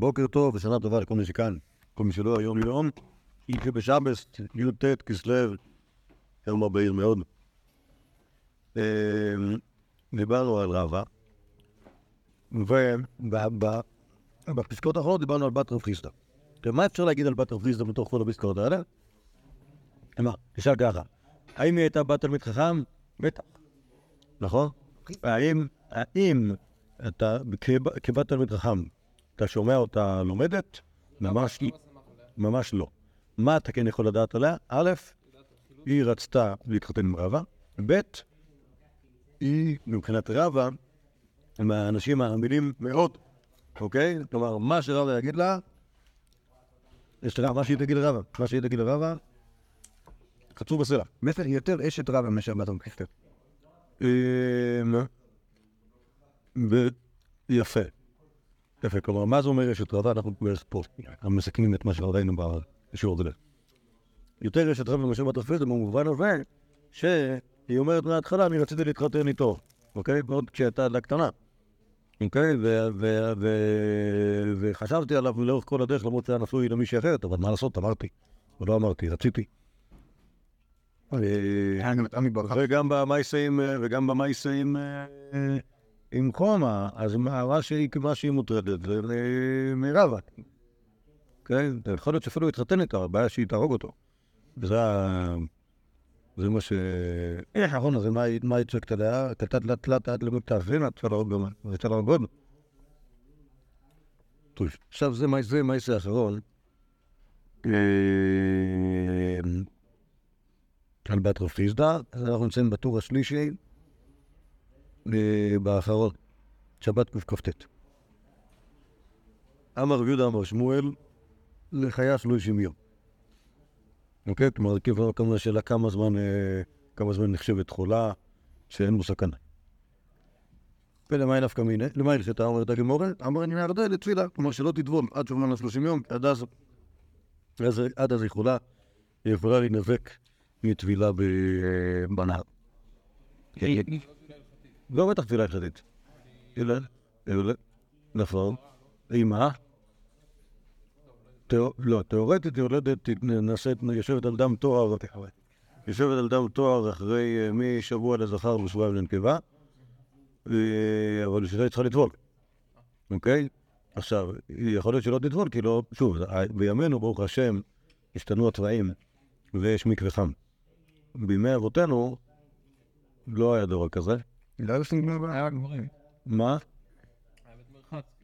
בוקר טוב ושנה טובה לכל מי שכאן, כל מי שלא היום יום. היא שבשבס, י"ט כסלו, יום הבהיר מאוד. אה, דיברנו על רבא, ובפסקאות האחרונות דיברנו על בת רב חיסדא. מה אפשר להגיד על בת רב חיסדא מתוך כל הפסקאות האלה? מה? תשאל ככה, האם היא הייתה בת תלמיד חכם? בטח. נכון? האם, האם אתה, כבת תלמיד חכם, אתה שומע אותה לומדת? ממש, ממש לא. מה אתה כן יכול לדעת עליה? א', היא רצתה להתחתן עם רבא, ב', היא מבחינת רבא, הם האנשים האמינים מאוד, אוקיי? כלומר, מה שרבא יגיד לה, יש לה, מה שהיא תגיד לרבא, מה שהיא תגיד לרבא, חצו בסלע. מסר יותר אשת רבא מאשר בת המקסטר. יפה. יפה, כלומר, מה זה אומר אשת רבה? אנחנו בערך פה מסכמים את מה שראינו בשיעור הזה. יותר אשת רבה מאשר רפאל, במובן הזה שהיא אומרת מההתחלה, אני רציתי להתחתן איתו, אוקיי? עוד כשהייתה ילדה קטנה. אוקיי? וחשבתי עליו לאורך כל הדרך, למרות שהיה נשוי למישהי אחרת, אבל מה לעשות, אמרתי. ולא אמרתי, רציתי. וגם במייסאים, וגם במייסאים עם חומה, אז מה שהיא, מה שהיא מוטרדת זה מרבה. כן? יכול להיות שאפילו יתחתן איתה, הבעיה שהיא תהרוג אותו. וזה זה מה ש... איך נכון, אז מה היא צועקת עליה? קטעת לאט לאט עד למות תאזין, את צריכה להרוג גם, רוצה להרוג עוד. עכשיו זה מייסה האחרון. על בת רב חיסדא, אז אנחנו נמצאים בטור השלישי, באחרון, שבת קכ"ט. אמר רב יהודה אמר שמואל, לחיה שלושים יום. אוקיי? כלומר, כבר כמובן שאלה כמה זמן, אה, כמה זמן נחשבת חולה, שאין בו סכנה. ולמה נפקא מיני? למה הלכתה אומרת הגמורה? אמר אני מהרדה לתפילה, כלומר שלא תטבול עד שעוברים לה שלושים יום, עד אז, עד אז היא חולה, היא יכולה להינזק מטבילה בנהר. לא בטח תפילה הלכתית. נכון. עם מה? לא, תאורטית יולדת נעשית, יושבת על דם תואר, יושבת על דם תואר אחרי אה, משבוע לזכר ושבועיים לנקבה, אבל בשביל זה היא צריכה לטבול, אוקיי? עכשיו, יכול להיות שלא תטבול, כי לא, שוב, בימינו, ברוך השם, השתנו התוואים ויש מקווה חם. בימי אבותינו לא היה דבר כזה. לא היו סנגנון היה גמורים. מה?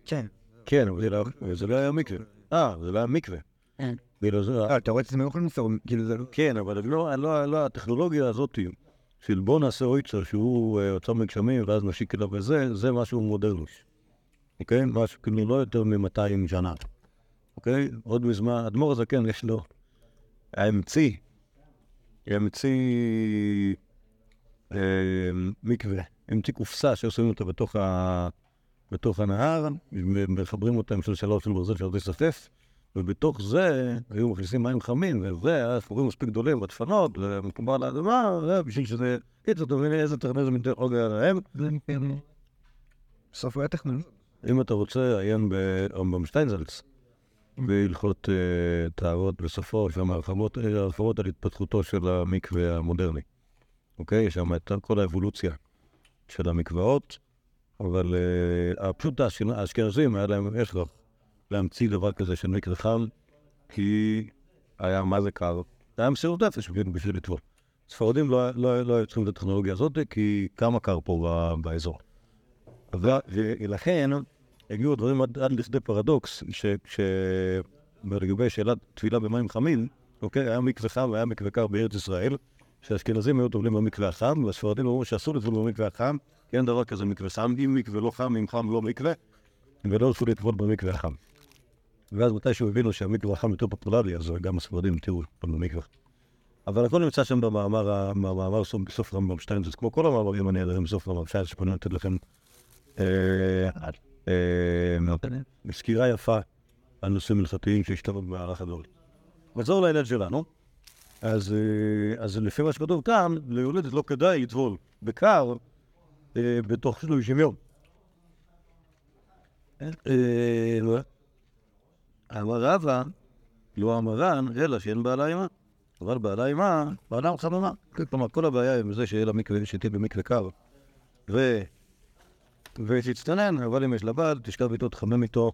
כן. כן, אבל זה לא היה מקווה. אה, זה לא היה מקווה. כן. אה, אתה רואה את זה יכולים למסור, כאילו זה לא... כן, אבל לא, לא, לא, הטכנולוגיה הזאת של בוא נעשה אויצר שהוא אוצר מגשמים ואז נשיק אליו וזה, זה משהו מודרני. אוקיי? משהו כאילו לא יותר מ-200 שנה. אוקיי? עוד מזמן, אדמו"ר הזקן יש לו, האמציא, המציא מקווה, המציא קופסה שעושים אותה בתוך בתוך הנהר, ומחברים אותה עם שלשלות של ברזל שיודע להשתתף, ובתוך זה היו מכניסים מים חמים, וזה היה ספורים מספיק גדולים בדפנות, ומקובל על האדמה, בשביל שזה... קיצור, אתה מבין איזה טכנולוגיה מטכנולוגיה להם? בסוף היה טכנולוגיה. אם אתה רוצה, עיין ברמב"ם שטיינזלץ, בהלכות טהרות בסופו, שם הרחבות על התפתחותו של המקווה המודרני. אוקיי? יש שם את כל האבולוציה של המקוואות. אבל uh, פשוט האשכנזים, היה להם אשרח להמציא דבר כזה של מקרה חם, כי היה מה זה קר. היה מסירות נפש בשביל לטבול. ספרדים לא, לא, לא היו צריכים את הטכנולוגיה הזאת, כי כמה קר פה באזור. ולכן הגיעו דברים עד, עד לכדי פרדוקס, שלגבי שאלת טבילה במים חמים, אוקיי, היה מקווה חם והיה מקווה קר בארץ ישראל, שהאשכנזים היו טובלים במקווה החם, והספרדים אמרו שאסור לטבול במקווה החם, כי אין דבר כזה מקווה שם, אם מקווה לא חם, אם חם לא מקווה, ולא רצו לטבול במקווה החם. ואז מתישהו הבינו שהמקווה החם יותר פופולרי, אז גם הספרדים תראו במקווה. אבל הכל נמצא שם במאמר, במאמר בסוף רמב"ם שטיינזלץ, כמו כל המאמרים הנהדרים בסוף רמב"ם שטיינזלץ, שפנו לתת לכם סקירה יפה על נושאים הלכתיים שהשתנו במערך הדורי. נחזור לעניין שלנו. אז, אז לפי מה שכתוב כאן, ליולדת לא כדאי לטבול בקר בתוך 30 יום. אמר רבא, לא אמרן, אלא שאין בעלה עימה. אבל בעלה עימה, בעלה חממה. כלומר, כל הבעיה עם זה שיהיה לה מקווה, שתהיה במקווה קר, ו... ותצטנן, אבל אם יש לה בעל, תשכב איתו, תחמם איתו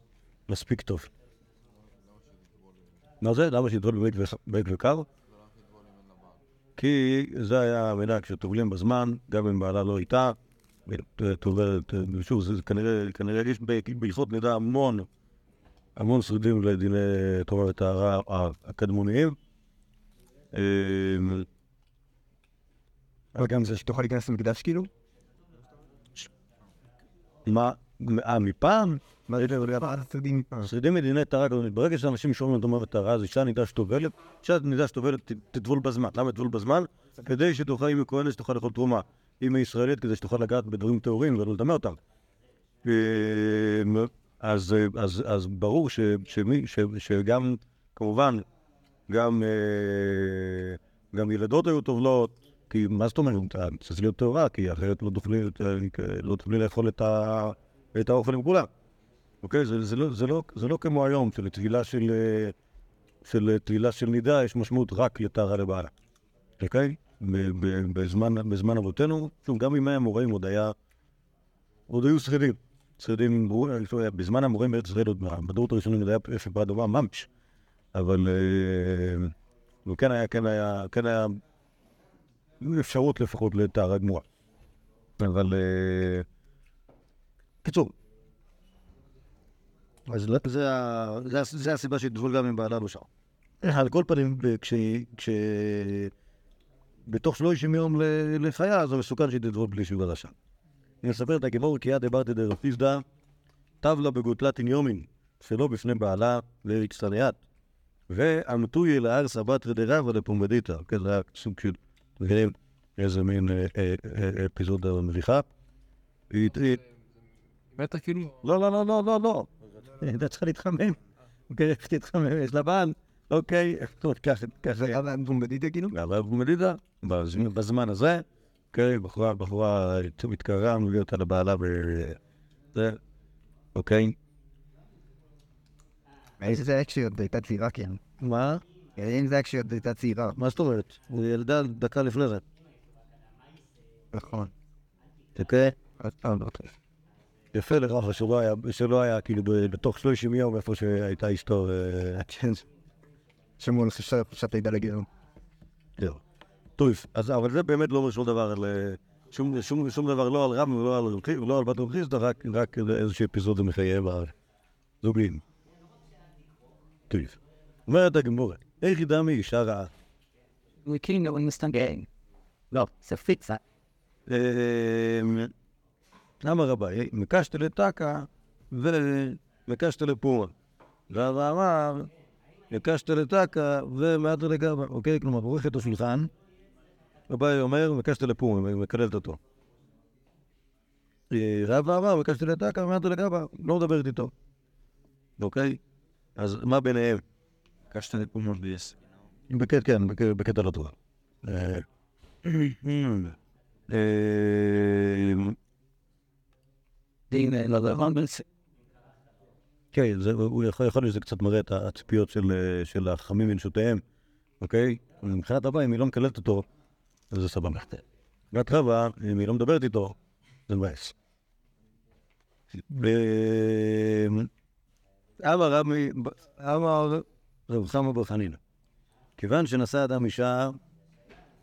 מספיק טוב. מה זה? למה במקווה במקווה קר? כי זה היה המנהג שטובלים בזמן, גם אם בעלה לא איתה. טובלת, שוב, זה כנראה, כנראה יש בהלכות נידה המון, המון שרידים לדיני טומאה וטהרה הקדמוניים. אבל גם זה שתוכל להיכנס למקדש כאילו? מה, אה, מפעם? לא. שרידים מדיני טהרה קדמונית. ברגע שאנשים שומעים על טומאה וטהרה, אז אישה נידה שטובלת, אישה נידה שטובלת תטבול בזמן. למה תטבול בזמן? כדי שתוכל, אם היא כהנת, שתוכל לאכול תרומה. אם היא ישראלית, כדי שתוכל לגעת בדברים טהורים ולא לטמא אותם. אה, אז, אה, אז, אז ברור ש, שמי, שגם, כמובן, גם, אה, גם ילדות היו טובלות, כי מה זאת אומרת? צריך להיות טהורה, כי אחרת לא תוכלי, לא תוכלי לאכול את, את האוכל עם כולם. אוקיי? זה, זה, לא, זה, לא, זה לא כמו היום, שלטבילה של, אה, של טבילה של נידה יש משמעות רק לטהרה לבעלה. אוקיי? ב- ב- בזמן, בזמן אבותינו, שוב, גם בימי המוראים עוד היה, עוד היו שרידים. שרידים, היה- בזמן המוראים בארץ ישראל עוד בדורות הראשונים עוד היה ברד דומה ממש. אבל אה, כן היה, כן היה, כן היה אפשרות לפחות לטהרה גמורה. אבל... אה, קיצור. אז לא- זה ה- זה ה- זה הסיבה שהתגבול גם עם בעלה לא שם. על כל פנים, כש... כש... בתוך 30 יום ל- לחיה, אז זה מסוכן שהיא תטבול בלי שהוא שם. אני מספר את הגיבור כי יד דיברתי דרפיסדא, טבלה בגוטלת יומין, שלא בפני בעלה והצטניית. ואמתויה לארסא בתרא דרבא לפומבדיתא. כן, זה היה סוג של, מבינים איזה מין אה, אה, אה, אפיזודה מביכה. היא- בטח כאילו... לא, לא, לא, לא, לא, לא. הייתה צריכה להתחמם. אוקיי, איך תתחמם? יש לה בעל. אוקיי, ככה, ככה. אבל בומבדיטה כאילו? אבל מדידה, בזמן- בזמן הזה, אוקיי, בחורה, בחורה מתקררה, מביא אותה לבעלה ו... זה, אוקיי. איזה זה היה כשהיא עוד הייתה צעירה כן. מה? אם זה היה כשהיא עוד הייתה צעירה. מה זאת אומרת? היא ילדה דקה לפני זה. נכון. אוקיי? אה, לא טוב. יפה לרחה שלא היה, שלא היה כאילו בתוך 30 יום איפה שהייתה אשתו. אה, כן. שמעו על חשת חשת לידה לגרם. זהו. טוב, אז אבל זה באמת לא אומר שום דבר על... אה, שום, שום, שום דבר לא על רם ולא על רבי ולא על בת רבי חיסדא, רק, רק איזושהי אפיזודה מחייב הזוגיים. טוב. אומרת הגמורה, איך ידע מי אישה רעה? We couldn't go in the game. No, so fix that. אה, אמר רבי, מקשת לטקה ומקשת לפומה. רבא אמר, מקשת לטקה ומעט לגבה. אוקיי? כלומר, עורך את השולחן, רבי אומר, מקשת לפומה, מקללת אותו. אה, רבא אמר, מקשת לטקה ומעט לגבה, לא מדברת איתו. אוקיי? אז מה ביניהם? קשת לפומות ביס. בקטע, כן, בק- בקטע לא טוב. אה, אה, Ding the other one. כן, זה, הוא יכול, יכול להיות שזה קצת מראה את הציפיות של, אה, של החכמים מנשותיהם, אוקיי? מבחינת הבא, אם היא לא מקללת אותו, אז זה סבבה. מבחינת רבא, אם היא לא מדברת איתו, זה מבאס. אמר רבי, אמר רב חמא בר חנינא, כיוון שנשא אדם אישה,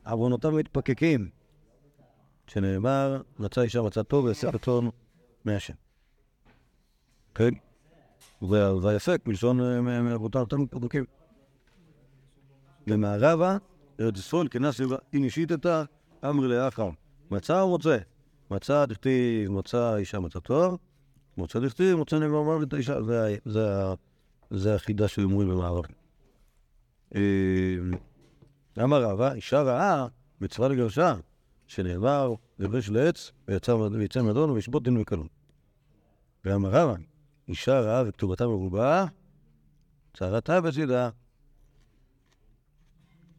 עוונותיו מתפקקים, שנאמר, מצא אישה מצא טוב ויעשה רצון מהשם. כן? זה ההפק מלשון מ- מעבודתם אותם פרדוקים. ומערבה, ארץ ישראל, כנס אם אישיתתא, אמרי לאחרם. מצא או מוצא? מצא דכתיב, מצא אישה מצא תואר, מוצא דכתיב, מוצא נאמר מוות האישה. זה החידה שאומרים במערב. אה, אמר רבא, אישה רעה, מצווה לגרשה, שנאמר, גרש לעץ, ויצא מדון וישבות דין וקלון. ואמר רבא, אישה רעה וכתובתה מרובה, צרתה בצידה.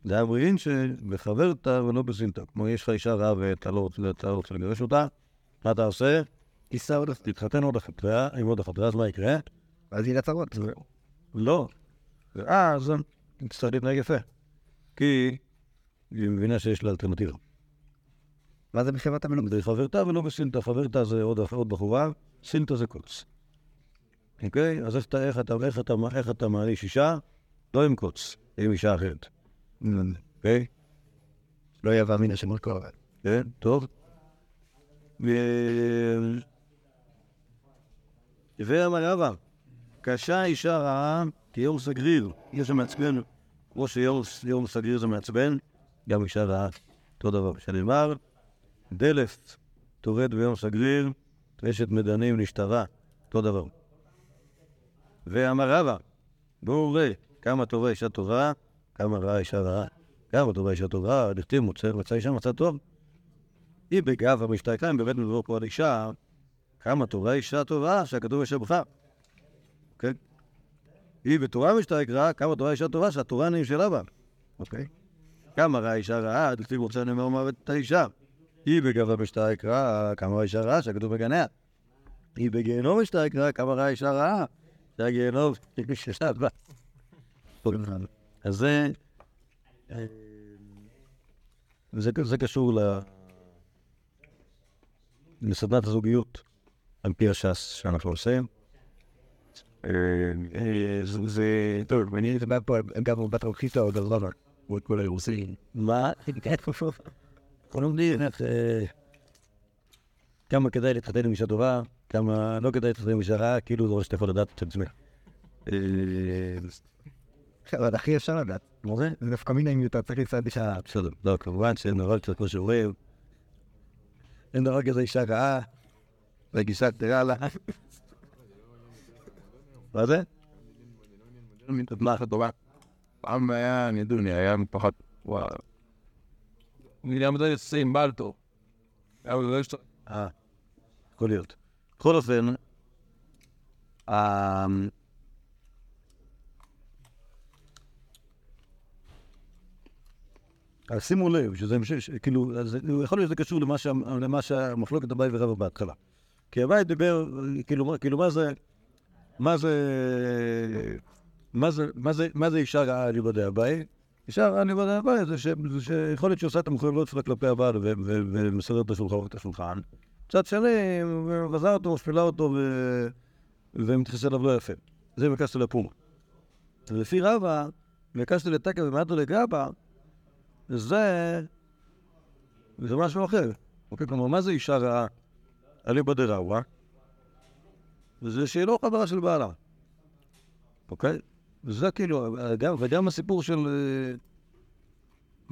זה אמרין שבחברתא ולא בסינתא. כמו יש לך אישה רעה ואתה לא רוצה, לא לגרש אותה, מה אתה עושה? תיסע עוד אחת. תתחתן עוד אחת עם עוד אחת רעה, אז מה יקרה? ואז יהיה לה צרות. לא. ואז היא תצטרך להתנהג יפה. כי היא מבינה שיש לה אלטרנטיבה. מה זה בחברת המלוג? זה חברתה ולא בסינטה. חברתה זה עוד בחורה, סינטה זה קוץ. אוקיי? אז איך אתה, איך אתה, איך אתה, איך אתה מעניש אישה? לא עם קוץ, עם אישה אחרת. אוקיי? לא יבוא מן השם כל כן, טוב. ו... ואמר רבא, קשה אישה רעה כיום סגריר, יש מעצבן, כמו שיום סגריר זה מעצבן, גם אישה רעה, אותו דבר, שנאמר, דלף טורד ביום סגריר, אשת מדנים נשתרה, אותו דבר. ואמר רבא, בואו ראה, כמה טובה אישה טובה, כמה רעה אישה רעה. כמה טובה אישה טובה, דכתיב מוצא, מצא אישה מצא טוב. היא בגאווה משתייכה, אם באמת מדובר פה על אישה, כמה טובה אישה טובה, שהכתוב בחר. אוקיי? היא בתורה משתייכה, כמה טובה אישה טובה, שהתורה נמשלה בה. אוקיי? כמה רעה אישה רעה, דכתיב רוצה נאמר מוות את האישה. היא בגאווה משתייכה, כמה רעה אישה רעה, שהכתוב בגניה. היא בגיהנום משתייכה, כמה רעה אישה רעה, שהגיהנום נמשלה בה. אז זה... זה קשור ל... לסדנת הזוגיות, על פי הש"ס שאנחנו עושים. אה, זה- זה... טוב, אני מדבר פה גם בת רכיסה או גלרבר. אנחנו לומדים איך... כמה כדאי להתחתן עם אישה טובה, כמה לא כדאי להתחתן עם אישה רעה, כאילו זה מה שאתה יכול לדעת את עצמך. אה, אבל הכי אפשר לדעת. מה זה? זה דווקא מן אם אתה צריך לצעד אישה. אה, בסדר. לא, כמובן שאין דבר כזה כמו שאומרים. אין דבר כזה אישה רעה, וגישה קטרה לה. מה זה? מה טובה. פעם היה, יודע, היה פחות, וואלה. אני למד עם בלטו. אבל לא יש... אה, יכול להיות. בכל אופן, אה, אז שימו לב, שזה, ש- כאילו, יכול להיות שזה קשור למה שה- למה שהמחלוקת אביי ורבא בהתחלה. כי אביי דיבר, כאילו, כאילו, מה זה, מה זה, מה זה, מה זה אישה רעה על יבדי אביי? רעה על יבדי אביי זה שיכול להיות שעושה את המחויבות שלה כלפי הבעל ומסדר את השולחן. מצד שני, מבזה אותו, משפילה אותו ומתייחס אליו לא יפה. זה מקסטו לפומה. ולפי רבא, מקסטו לתקה ומטו לגבה, זה... זה משהו אחר. אוקיי, כלומר, מה זה אישה רעה? אליבא דרעווה? זה שהיא לא חברה של בעלה. אוקיי? וזה כאילו, גם, וגם הסיפור של... אה,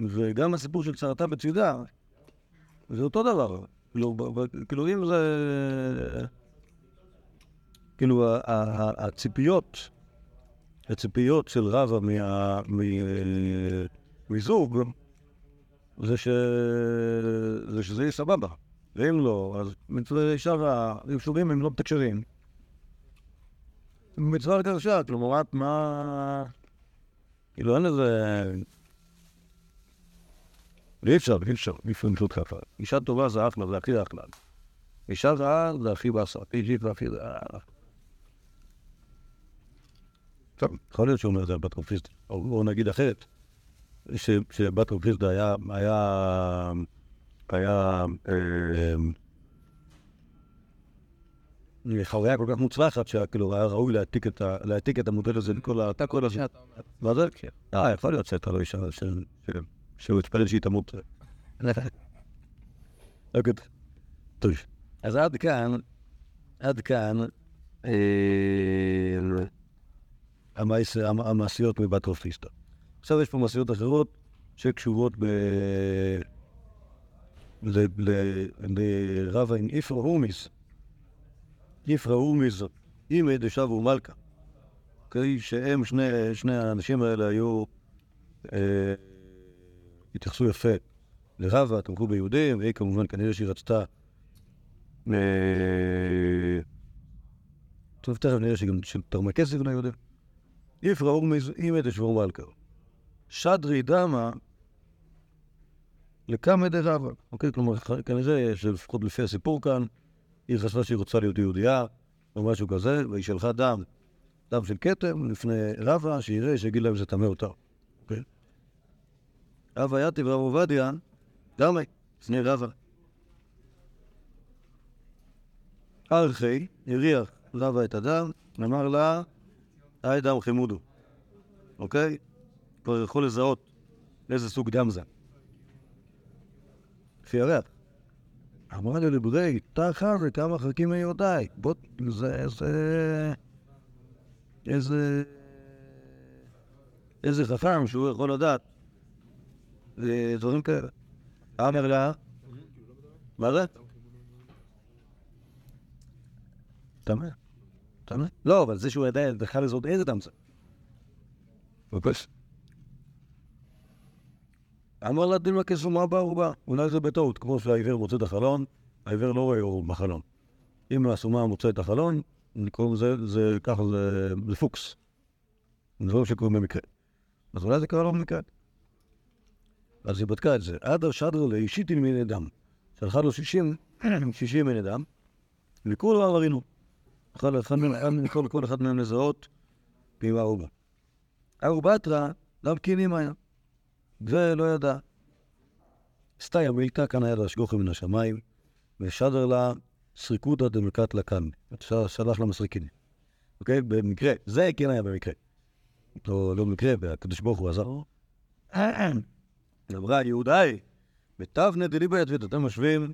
וגם הסיפור של צרתה בצידה, זה אותו דבר. כאילו, כאילו אם זה... כאילו, הציפיות, הציפיות של רבא מה... מזוג, זה, ש... זה שזה יהיה סבבה. ואם לא, אז מצווה אישה רעה, אם סוגים הם לא מתקשרים. מצווה קשה, כלומר, מה... כאילו, אין איזה... אי אפשר, אי אפשר, אי אפשר למצוא ככה. אישה טובה זה אחלה, זה הכי אחלה. אישה רעה זה הכי באסה, הכי ג'יפ והכי... טוב, יכול להיות שהוא אומר את זה על בת רופליסט, או, או נגיד אחרת, שבת רופליסט היה, היה, היה, אה, חוויה כל כך מוצלחת, שכאילו היה ראוי להעתיק את, המודל הזה לכל ה... אתה כל אתה אומר. מה זה? אה, יכול להיות שהייתה לו אישה שהוא התפלל שהיא תמות. אוקיי, טוב. אז עד כאן, עד כאן, אה, המעש- המ- המעשיות מבת רופליסטה. עכשיו יש פה מעשיות אחרות שקשורות ב... ל- ל- לרבה עם איפרא הורמיס. איפרא הורמיס עם דשב ומלכה. אוקיי? שהם, שני, שני האנשים האלה היו, אה, התייחסו יפה לרבה, תמכו ביהודים, והיא כמובן, כנראה שהיא רצתה, אה, טוב, תכף נראה שהיא גם תרמה כסף ליהודים. איפרא הורמיס עם דשבור מלכה. שדרי דמה לקמא דרבה. אוקיי, כלומר, כנראה שלפחות לפי הסיפור כאן, היא חשבה שהיא רוצה להיות יהודייה, או משהו כזה, והיא שלחה דם, דם של כתם לפני רבא, שיראה, שיגיד להם שזה טמא יותר. אוקיי? רבא יתיב רב עובדיה, דמי, לפני רבא. ארכי, הריח רבא את הדם, אמר לה, היי דם חמודו. אוקיי? כבר יכול לזהות איזה סוג דם זה. לפי הריח. אמרה לי לברי, תחר וכמה חלקים מיודעי. בוא, זה, איזה... איזה... איזה חכם שהוא יכול לדעת. אה, דברים כאלה. אמר לה, מה זה? טמא. טמא? לא, אבל זה שהוא ידע בכלל לזהות איזה זה. בבקשה. אמר לה דילמה כסומה בערובה, אולי זה בטעות, כמו שהעיוור מוצא את החלון, העיוור לא רואה אור בחלון. אם הסומה מוצא את החלון, קוראים לזה, זה ככה, זה, זה פוקס. דברים שקורים במקרה. אז אולי זה קרה לו במקרה. אז היא בדקה את זה. עד שדר לאישיתין מיני דם. שלחה לו שישים, שישים מיני דם, וכולו עברינו. יכול אחד מהם, כל, אחד מהם לזהות פעימה ערובה. ערובתרא, לאו קינים היה. ולא ידע. סתיה מילתא כאן היה להשגוחי מן השמיים, ושדר לה סריקותא דמלכת לקן. שלח לה מסריקין. אוקיי? במקרה, זה כן היה במקרה. לא, לא במקרה, והקדוש ברוך הוא עזר. אמרה יהודאי, בתבנה דליבה יתבית, אתם משווים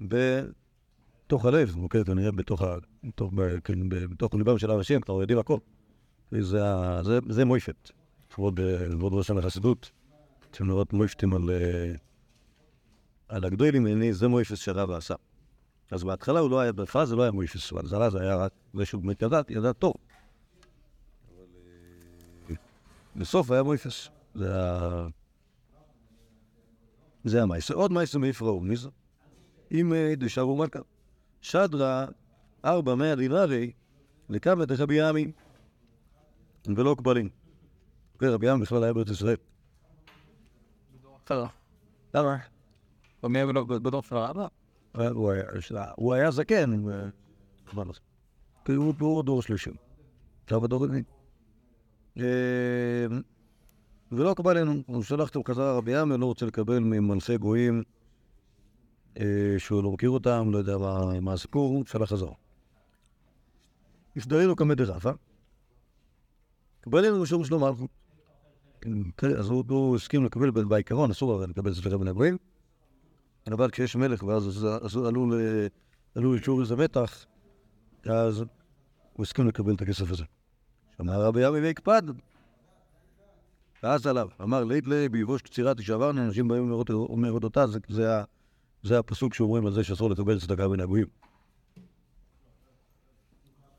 בתוך הלב, אוקיי? כנראה בתוך, בתוך, כן, בתוך ליבם של האנשים, כבר יודעים הכל. זה, זה, זה מויפת. לפחות בעבוד ראשון החסידות, לראות מויפטים על, אה, על הגדולים, הנה זה מויפס שרבא עשה. אז בהתחלה הוא לא היה, בהתחלה זה לא היה מויפס, בהתחלה זה היה רק זה שהוא באמת ידע, ידע טוב. אה, בסוף היה מויפס. זה ה... זה המייסר. עוד מייסר מיפראו, מי זה? אם אה, דשארו מלכה. שדרה ארבע מאה דינרי לקמת רבי עמי ולא קבלים. רבי עמי בכלל היה בארץ ישראל. בסדר. למה? במי בדור של הרב? הוא היה- שלה- הוא היה זקן? כי הוא דור שלישי. עכשיו הדור רביעי. אה, ולא קבל אלינו, הוא שלח אותו בחזרה רבי עמי, לא רוצה לקבל ממלכי גויים אה, שהוא לא מכיר אותם, לא יודע מה- הסיפור, הוא שלח חזרה. הסדרינו כמדי רבא, קבל אלינו שום שלום מלכות. כן, אז הוא- הסכים לקבל, בעיקרון אסור הרי לקבל ספרי בני הגויים. אבל כשיש מלך ואז אז- אז עלול אה, ליצור איזה מתח, אז הוא הסכים לקבל את הכסף הזה. אמר רבי עמי ויקפד. ואז עליו, אמר לית ליה ביבוש קצירה תשעברנו, אנשים באים לראות אומרת אותה, זה- הפסוק שאומרים על זה שאסור לקבל צדקה בין הגויים.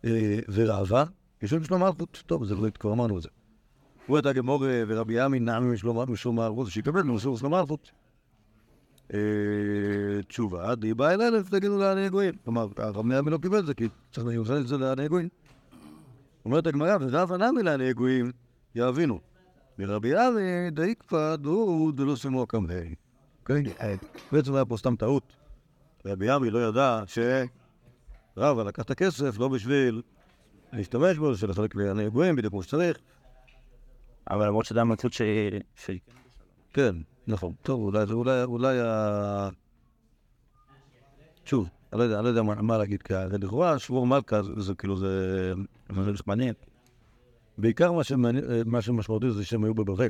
אה, ורעבה, כשם שלום מלכות, טוב, זה לא, כבר אמרנו את זה. הוא הייתה גמור אה, ורבי עמי נעמי משלום מלכות, שיקבל לו מסור שלום מלכות. אה, תשובה, די בא אל אלף, תגידו לעני גויים. כלומר, הרב עמי לא קיבל את זה, כי צריך להיוחד את זה לעני גויים. אומרת הגמרא, ורב ענמי לעני גויים, יאבינו. מרבי עמי די קפד, הוא דלא שימו הקמהי. אוקיי? בעצם היה פה סתם טעות. רבי עמי לא ידע שרבא לקח את הכסף לא בשביל להשתמש בו, בשביל לחלק לעני גויים בדיוק כמו שצריך. אבל למרות שזה המציאות ש... ש... כן, נכון. טוב, אולי זה, אולי, אולי ה... שוב, אני לא יודע, אני לא יודע מה, מה להגיד כאן. זה לכאורה, שבוע מלכה, זה, זה כאילו, זה... זה מעניין. בעיקר מה, שמעניין, מה שמשמעותי זה שהם היו בבבל,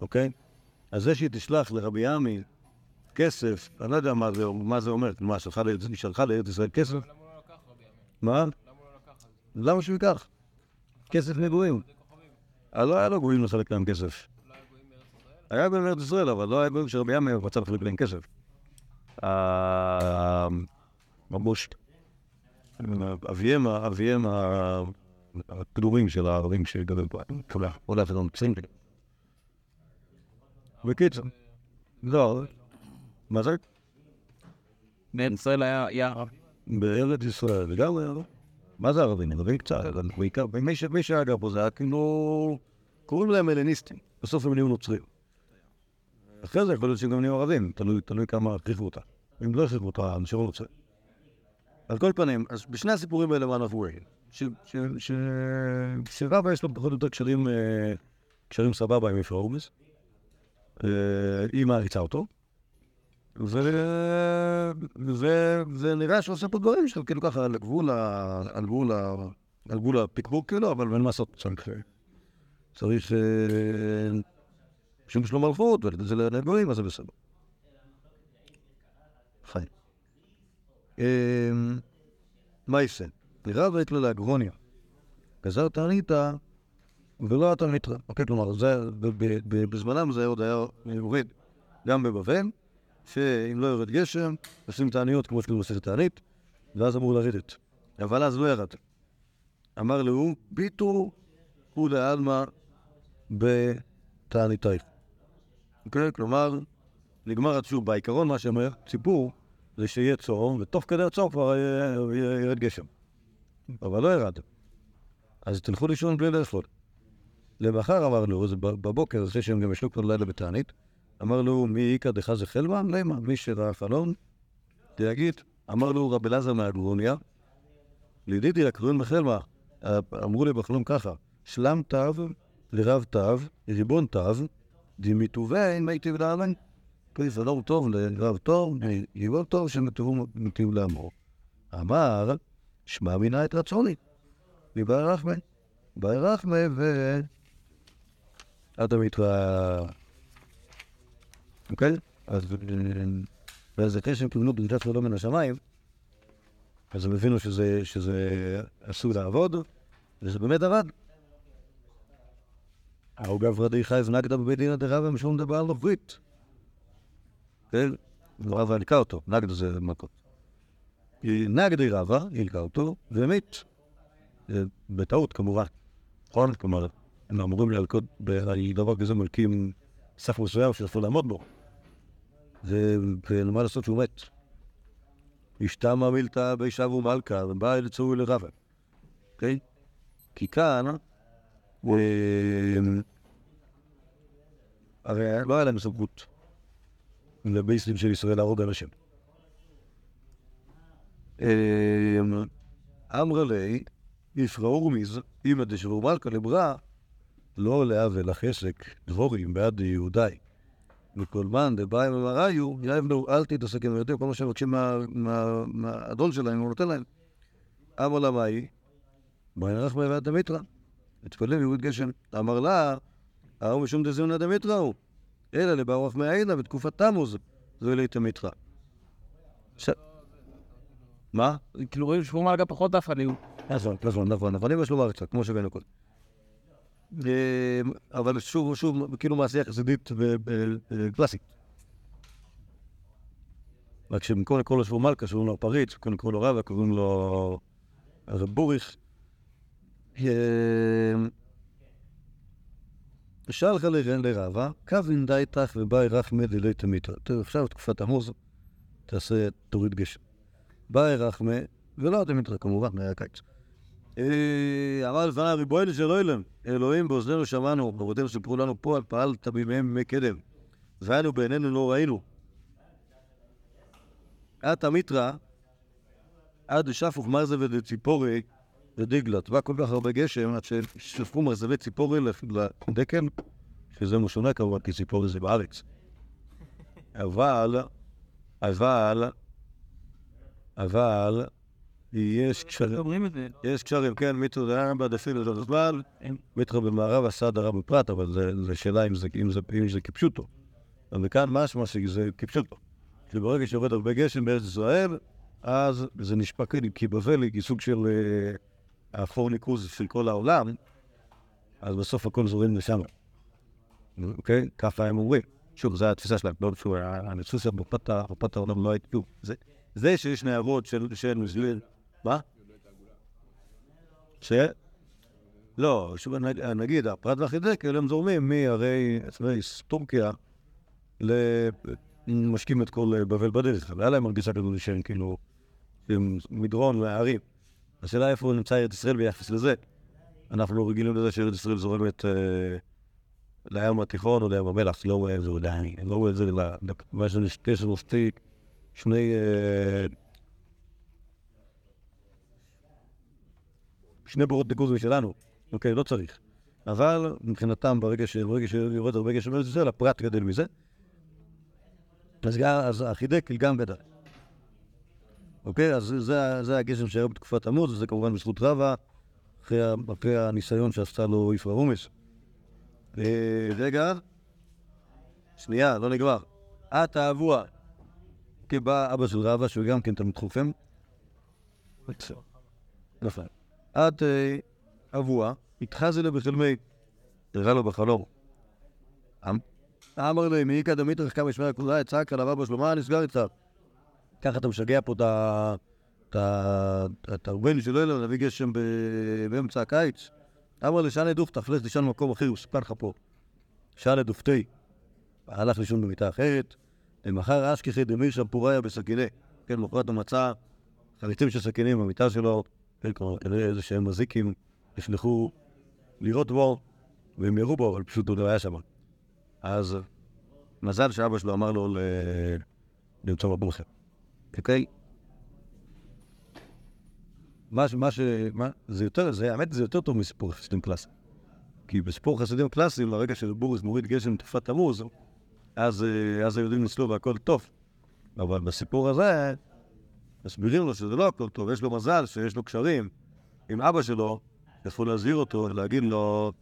אוקיי? אז זה שהיא תשלח לרבי עמי כסף, אני לא יודע מה זה, מה זה אומר, מה, שלחה לארץ, היא שלחה לארץ ישראל כסף? מה? למה שהוא ייקח? כסף מגויים. אז לא היה לו גויים לחלק להם כסף. היה בהם ארץ ישראל, אבל לא היה גויים שרבי עמי רצה לחלק להם כסף. אה, ממש אביהם, אביהם ה- הקדומים של הערבים שגדל פה. תודה. אולי אפילו נמצאים. בקיצור, לא, מה זה? בארץ ישראל היה יער. בארץ ישראל, וגם היה, מה זה ערבים? ערבים קצת, אבל בעיקר, מי שהיה גר פה זה היה כאילו, קוראים להם הלניסטים, בסוף הם נהיו נוצרים. אחרי זה יכול להיות שהם גם נהיו ערבים, תלוי, כמה הכריחו אותה. אם לא הכריחו אותה, נשארו נוצרים. על כל פנים, אז בשני הסיפורים האלה מה אנחנו רואים? שרבא יש לו פחות או יותר קשרים, אה, קשרים סבבה עם יפרע הורמס. אה, היא מעריצה אותו. ו- ו- ונראה שהוא עושה פה דברים שהם כאילו ככה על גבול ה- על גבול ה- על גבול הפיקבוק כאילו, אבל אין מה לעשות, צריך... אה, צריך... אה, שימוש לו מלכות, ולזה לדברים, אז זה בסדר. חיים. אמ, מה יעשה? נראה ואת לו לאגרוניה. גזר תענית ולא אתה מתרא. אוקיי, כלומר, זה, בזמנם זה עוד היה יורד גם בבבל, שאם לא יורד גשם, עושים תעניות כמו שכתוב בסרט תענית, ואז אמור לרדת. אבל אז לא ירד. אמר לו, ביטו כולי עלמא בתעניתייך. אוקיי? כלומר, נגמר התשוב. בעיקרון, מה שאומר ציפור, זה שיהיה צום, ותוך כדי הצום כבר ירד גשם. אבל לא ירד. אז תלכו לישון בלי לאכול. למחר אמר לו, בבוקר, אחרי שהם גם ישנו כבר לילה בתענית, אמר לו, מי איכא דחזה חלמן? למה? מי שראה חלום, תגיד. אמר לו רבי אלעזר מהגרוניה, לידידי לקרון בחלמה, אמרו לי בחלום ככה, שלם תו לרב תו, ריבון תו, דמיטובין מיטיב לעלן. פריסדור טוב לרב טוב, ריבון טוב שמטיב לאמור. אמר, שמע מינה את רצוני. מבאי רחמי. באי רחמי ו... עד המתרא... אוקיי? אז... ואז אחרי שהם קיבלו בדיקת שלום מן השמיים, אז הם הבינו שזה, שזה אסור לעבוד, וזה באמת עבד. ההוא גברדי חייב נגדה בבית דין דרבא משום דבר לא ברית. כן? רבא הלקה אותו, נגדה זה מכות. נגדי רבא, הלקה אותו, ומת. אה, בטעות כמובן. נכון? כלומר, הם אמורים להלקות על דבר כזה מלקים סף מסוים שאסור לעמוד בו. ומה לעשות שהוא מת. אשתמה מילתא בישב ומלכה, ובאה לצורי לרבא. אוקיי? כי כאן, אה, הרי לא היה להם סמכות לבייסים של ישראל להרוג אנשים. אה, אמרה לי, יפרעו רמיז, אמא דשבו מלכה לברא, לא לעוול החסק דבורים בעד יהודי. וכל מן דבאי ומראיו, יבנו, אל תתעסק עם היהודים, כל מה שהם מבקשים מה- מה- מהאדון שלהם, הוא נותן להם. אמר לה מאי, בואי נערך בעבד דמיתרא. התפלל יהוד גשם. אמר לה, ההוא משום דזיונא דמיתרא הוא, אלא לברוך מעינה בתקופת תמוז, זו אלי תמיתרא. ש- מה? כאילו רואים שהוא מלכה פחות דף עליהו. נכון, נכון, נכון, אבל אמא שלו בארצה, כמו שראינו קודם. אה, אבל שוב, שוב, כאילו מעשייה חסידית וקלאסית. רק שבמקום לקרוא לו שבו מלכה, שקוראים לו פריץ, במקום לקרוא לו רבא, קוראים לו רב בוריך. אה, שלח לרן לרבא, קווין די תח ובאי רחמא דלי תמיתרא. תראה, עכשיו תקופת עמוז, תעשה, תוריד גשם. באי רחמא, ולא תמיתרא כמובן, היה קיץ. אה, אמר לפני ריבונו של אוילם, אלוהים באוזנינו שמענו, ברותינו סיפרו לנו פה, פעלת בימיהם ימי קדם. ואנו בעינינו לא ראינו. את המיתרא, עד שפוך מרזבי דציפורי ודגלת. בא כל כך הרבה גשם עד ששפכו מרזבי ציפורי לדקל, שזה משונה כמובן, כי ציפורי זה בארץ. אבל, אבל, אבל, יש קשרים. יש קשרים, כן, מיתו זה ארבע דפיל לדוד זמן, מיתו במערב עשה דרה בפרט, אבל זה- זה שאלה אם זה- כפשוטו. וכאן משמע שזה כפשוטו. שברגע שיורד הרבה גשם בארץ ישראל, אז זה נשפע כאילו, כי בבל היא סוג של אה, האפור ניקוז של כל העולם, אז בסוף הכל זורם לשם. אוקיי? ככה הם אומרים. שוב, זו התפיסה שלהם, לא שוב, הנצוסיה מפת ה- מפת העולם לא הייתה, זה- זה שיש נערות של מזלין, מה? ש... לא, שוב, נג- נגיד, הפרת והחידקל הם זורמים מהרי טורקיה למשקים את כל בבל בדרך. היה להם מרגישה כזאת שהם כאילו, מדרון מהערים. השאלה איפה נמצא ארץ ישראל ביחס לזה. אנחנו לא רגילים לזה שארץ ישראל זורמת אה, לים התיכון או לים המלח, לא רואה את זה לא רואה את זה למה שיש קשר מופתי, שני... שני בורות ניקוז משלנו, אוקיי, לא צריך. אבל מבחינתם, ברגע שיורד הרבה גשם בארץ ישראל, הפרט גדל מזה. אז, אז החידקל גם גדל. אוקיי, אז זה- זה, הגשם שהיה בתקופת תמוז, וזה כמובן בזכות רבא, אחרי, אחרי הניסיון שעשתה לו יפרע רומס. אה, רגע, שנייה, לא נגמר. את האבוה, כי בא אבא של רבא, שהוא גם כן תלמיד חופם. נפל. את אה, אבוה, התחזי לו בחלמי, הראה לו בחלום. אמ- אמר מי קדם איתך כמה ישמע כולה, צעק עליו אבא שלו, מה נסגר איתך? ככה אתה משגע פה את ה... את ה... את הראובן שלו אלו, להביא גשם באמצע הקיץ. אמר לי, שאלה דוף, תפלס לישון במקום אחר, הוא סיפר לך פה. שאלה דופתי. הלך לישון במיטה אחרת. למחר אשכחי דמיר שם פוריה בסכיני. כן, למחרת הוא מצא חליצים של סכינים במיטה שלו. כן, כנראה איזה שהם מזיקים נשלחו לירות בו, והם ירו בו, אבל פשוט הוא לא היה שם. אז מזל שאבא שלו אמר לו. למצוא מקום אחר. אוקיי? מה, ש- מה ש... מה? זה יותר, זה, האמת, זה יותר טוב מסיפור חסידים קלאסי. כי בסיפור חסידים קלאסיים, לרגע שבוריס מוריד גשם תקופת תמוז, אז, אה, אז היהודים ניצלו והכל טוב. אבל בסיפור הזה, מסבירים לו שזה לא הכל טוב, יש לו מזל שיש לו קשרים עם אבא שלו, יכול להזהיר אותו, להגיד לו,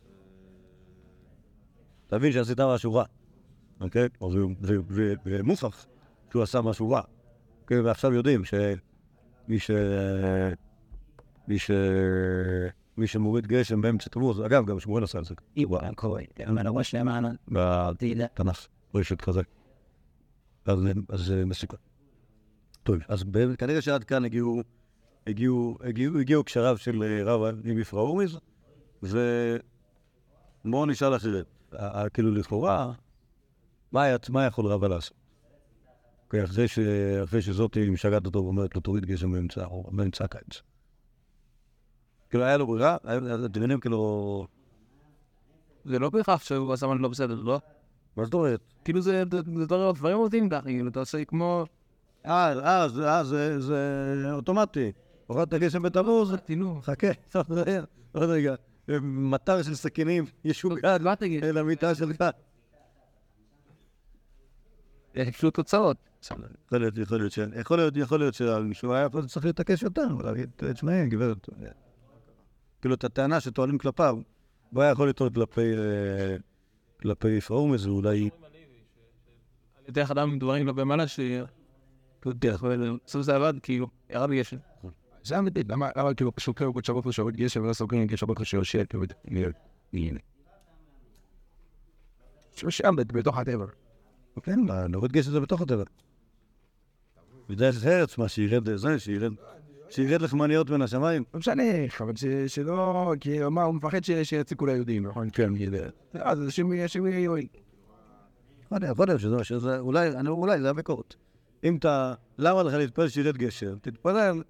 תבין שעשית משהו רע, אוקיי? אז הוא- ו- ו- ומוכח שהוא עשה משהו רע. אוקיי, ועכשיו יודעים שמי ש... מי ש... מי שמוריד גשם באמצע תמוז, אגב, גם שמואל עשה את זה. בתנ"ך, רשת כזה. אז אז זה מסוכן. טוב, אז ב- כנראה שעד כאן הגיעו, הגיעו, הגיעו, הגיעו קשריו של אה, רב עם יפרע אורמיז, ובואו נשאל אחרת. ה- ה- כאילו לכאורה, מה מה יכול רבא לעשות? אחרי ש- אחרי שזאתי משגעת אותו ואומרת לו תוריד גשם באמצע באמצע הקיץ. כאילו היה לו ברירה, היה- אתם מבינים כאילו... זה לא בהכרח שהוא עשה משהו לא בסדר, לא? מה זאת אומרת? כאילו זה זה- זה דברים דברים עובדים ככה, כאילו, אתה עושה כמו... אה, אה, זה- אה, אוטומטי. הורדת גשם בתמוז. חכה, עוד רגע. מטר של סכינים ישוגע מה תגיד? אל המיטה שלך. יש לו תוצאות. יכול להיות, יכול להיות, יכול להיות, יכול להיות שהוא היה צריך להתעקש יותר, ולהגיד, תשמעי, גברת. כאילו, את הטענה שטוענים כלפיו, הוא היה יכול לטעון כלפי, אה, כלפי פרומס, ואולי... אתן לך אדם דברים כלפי מעלה ש... אתה יודע, בסוף זה עבד, כאילו, ירד גשם. זה אמיתי, למה למה כאילו פשוט כאילו בצ'רות לשעות גשם ולא סוגרים גשם בכל שיושב כאילו הנה. שם בתוך הטבע. כן, נוריד גשם זה בתוך הטבע. בדרך ארץ, מה שירד זה, שירד... שירד לחמניות בין השמיים. לא משנה, אבל שלא, כי מה, הוא מפחד שיציקו ליהודים, נכון? כן, אז שמי שמי יועיל. יכול להיות, יכול להיות שזה, אולי, אולי זה הביקורת. אם אתה, למה לך להתפלל שירד גשם? תתפלל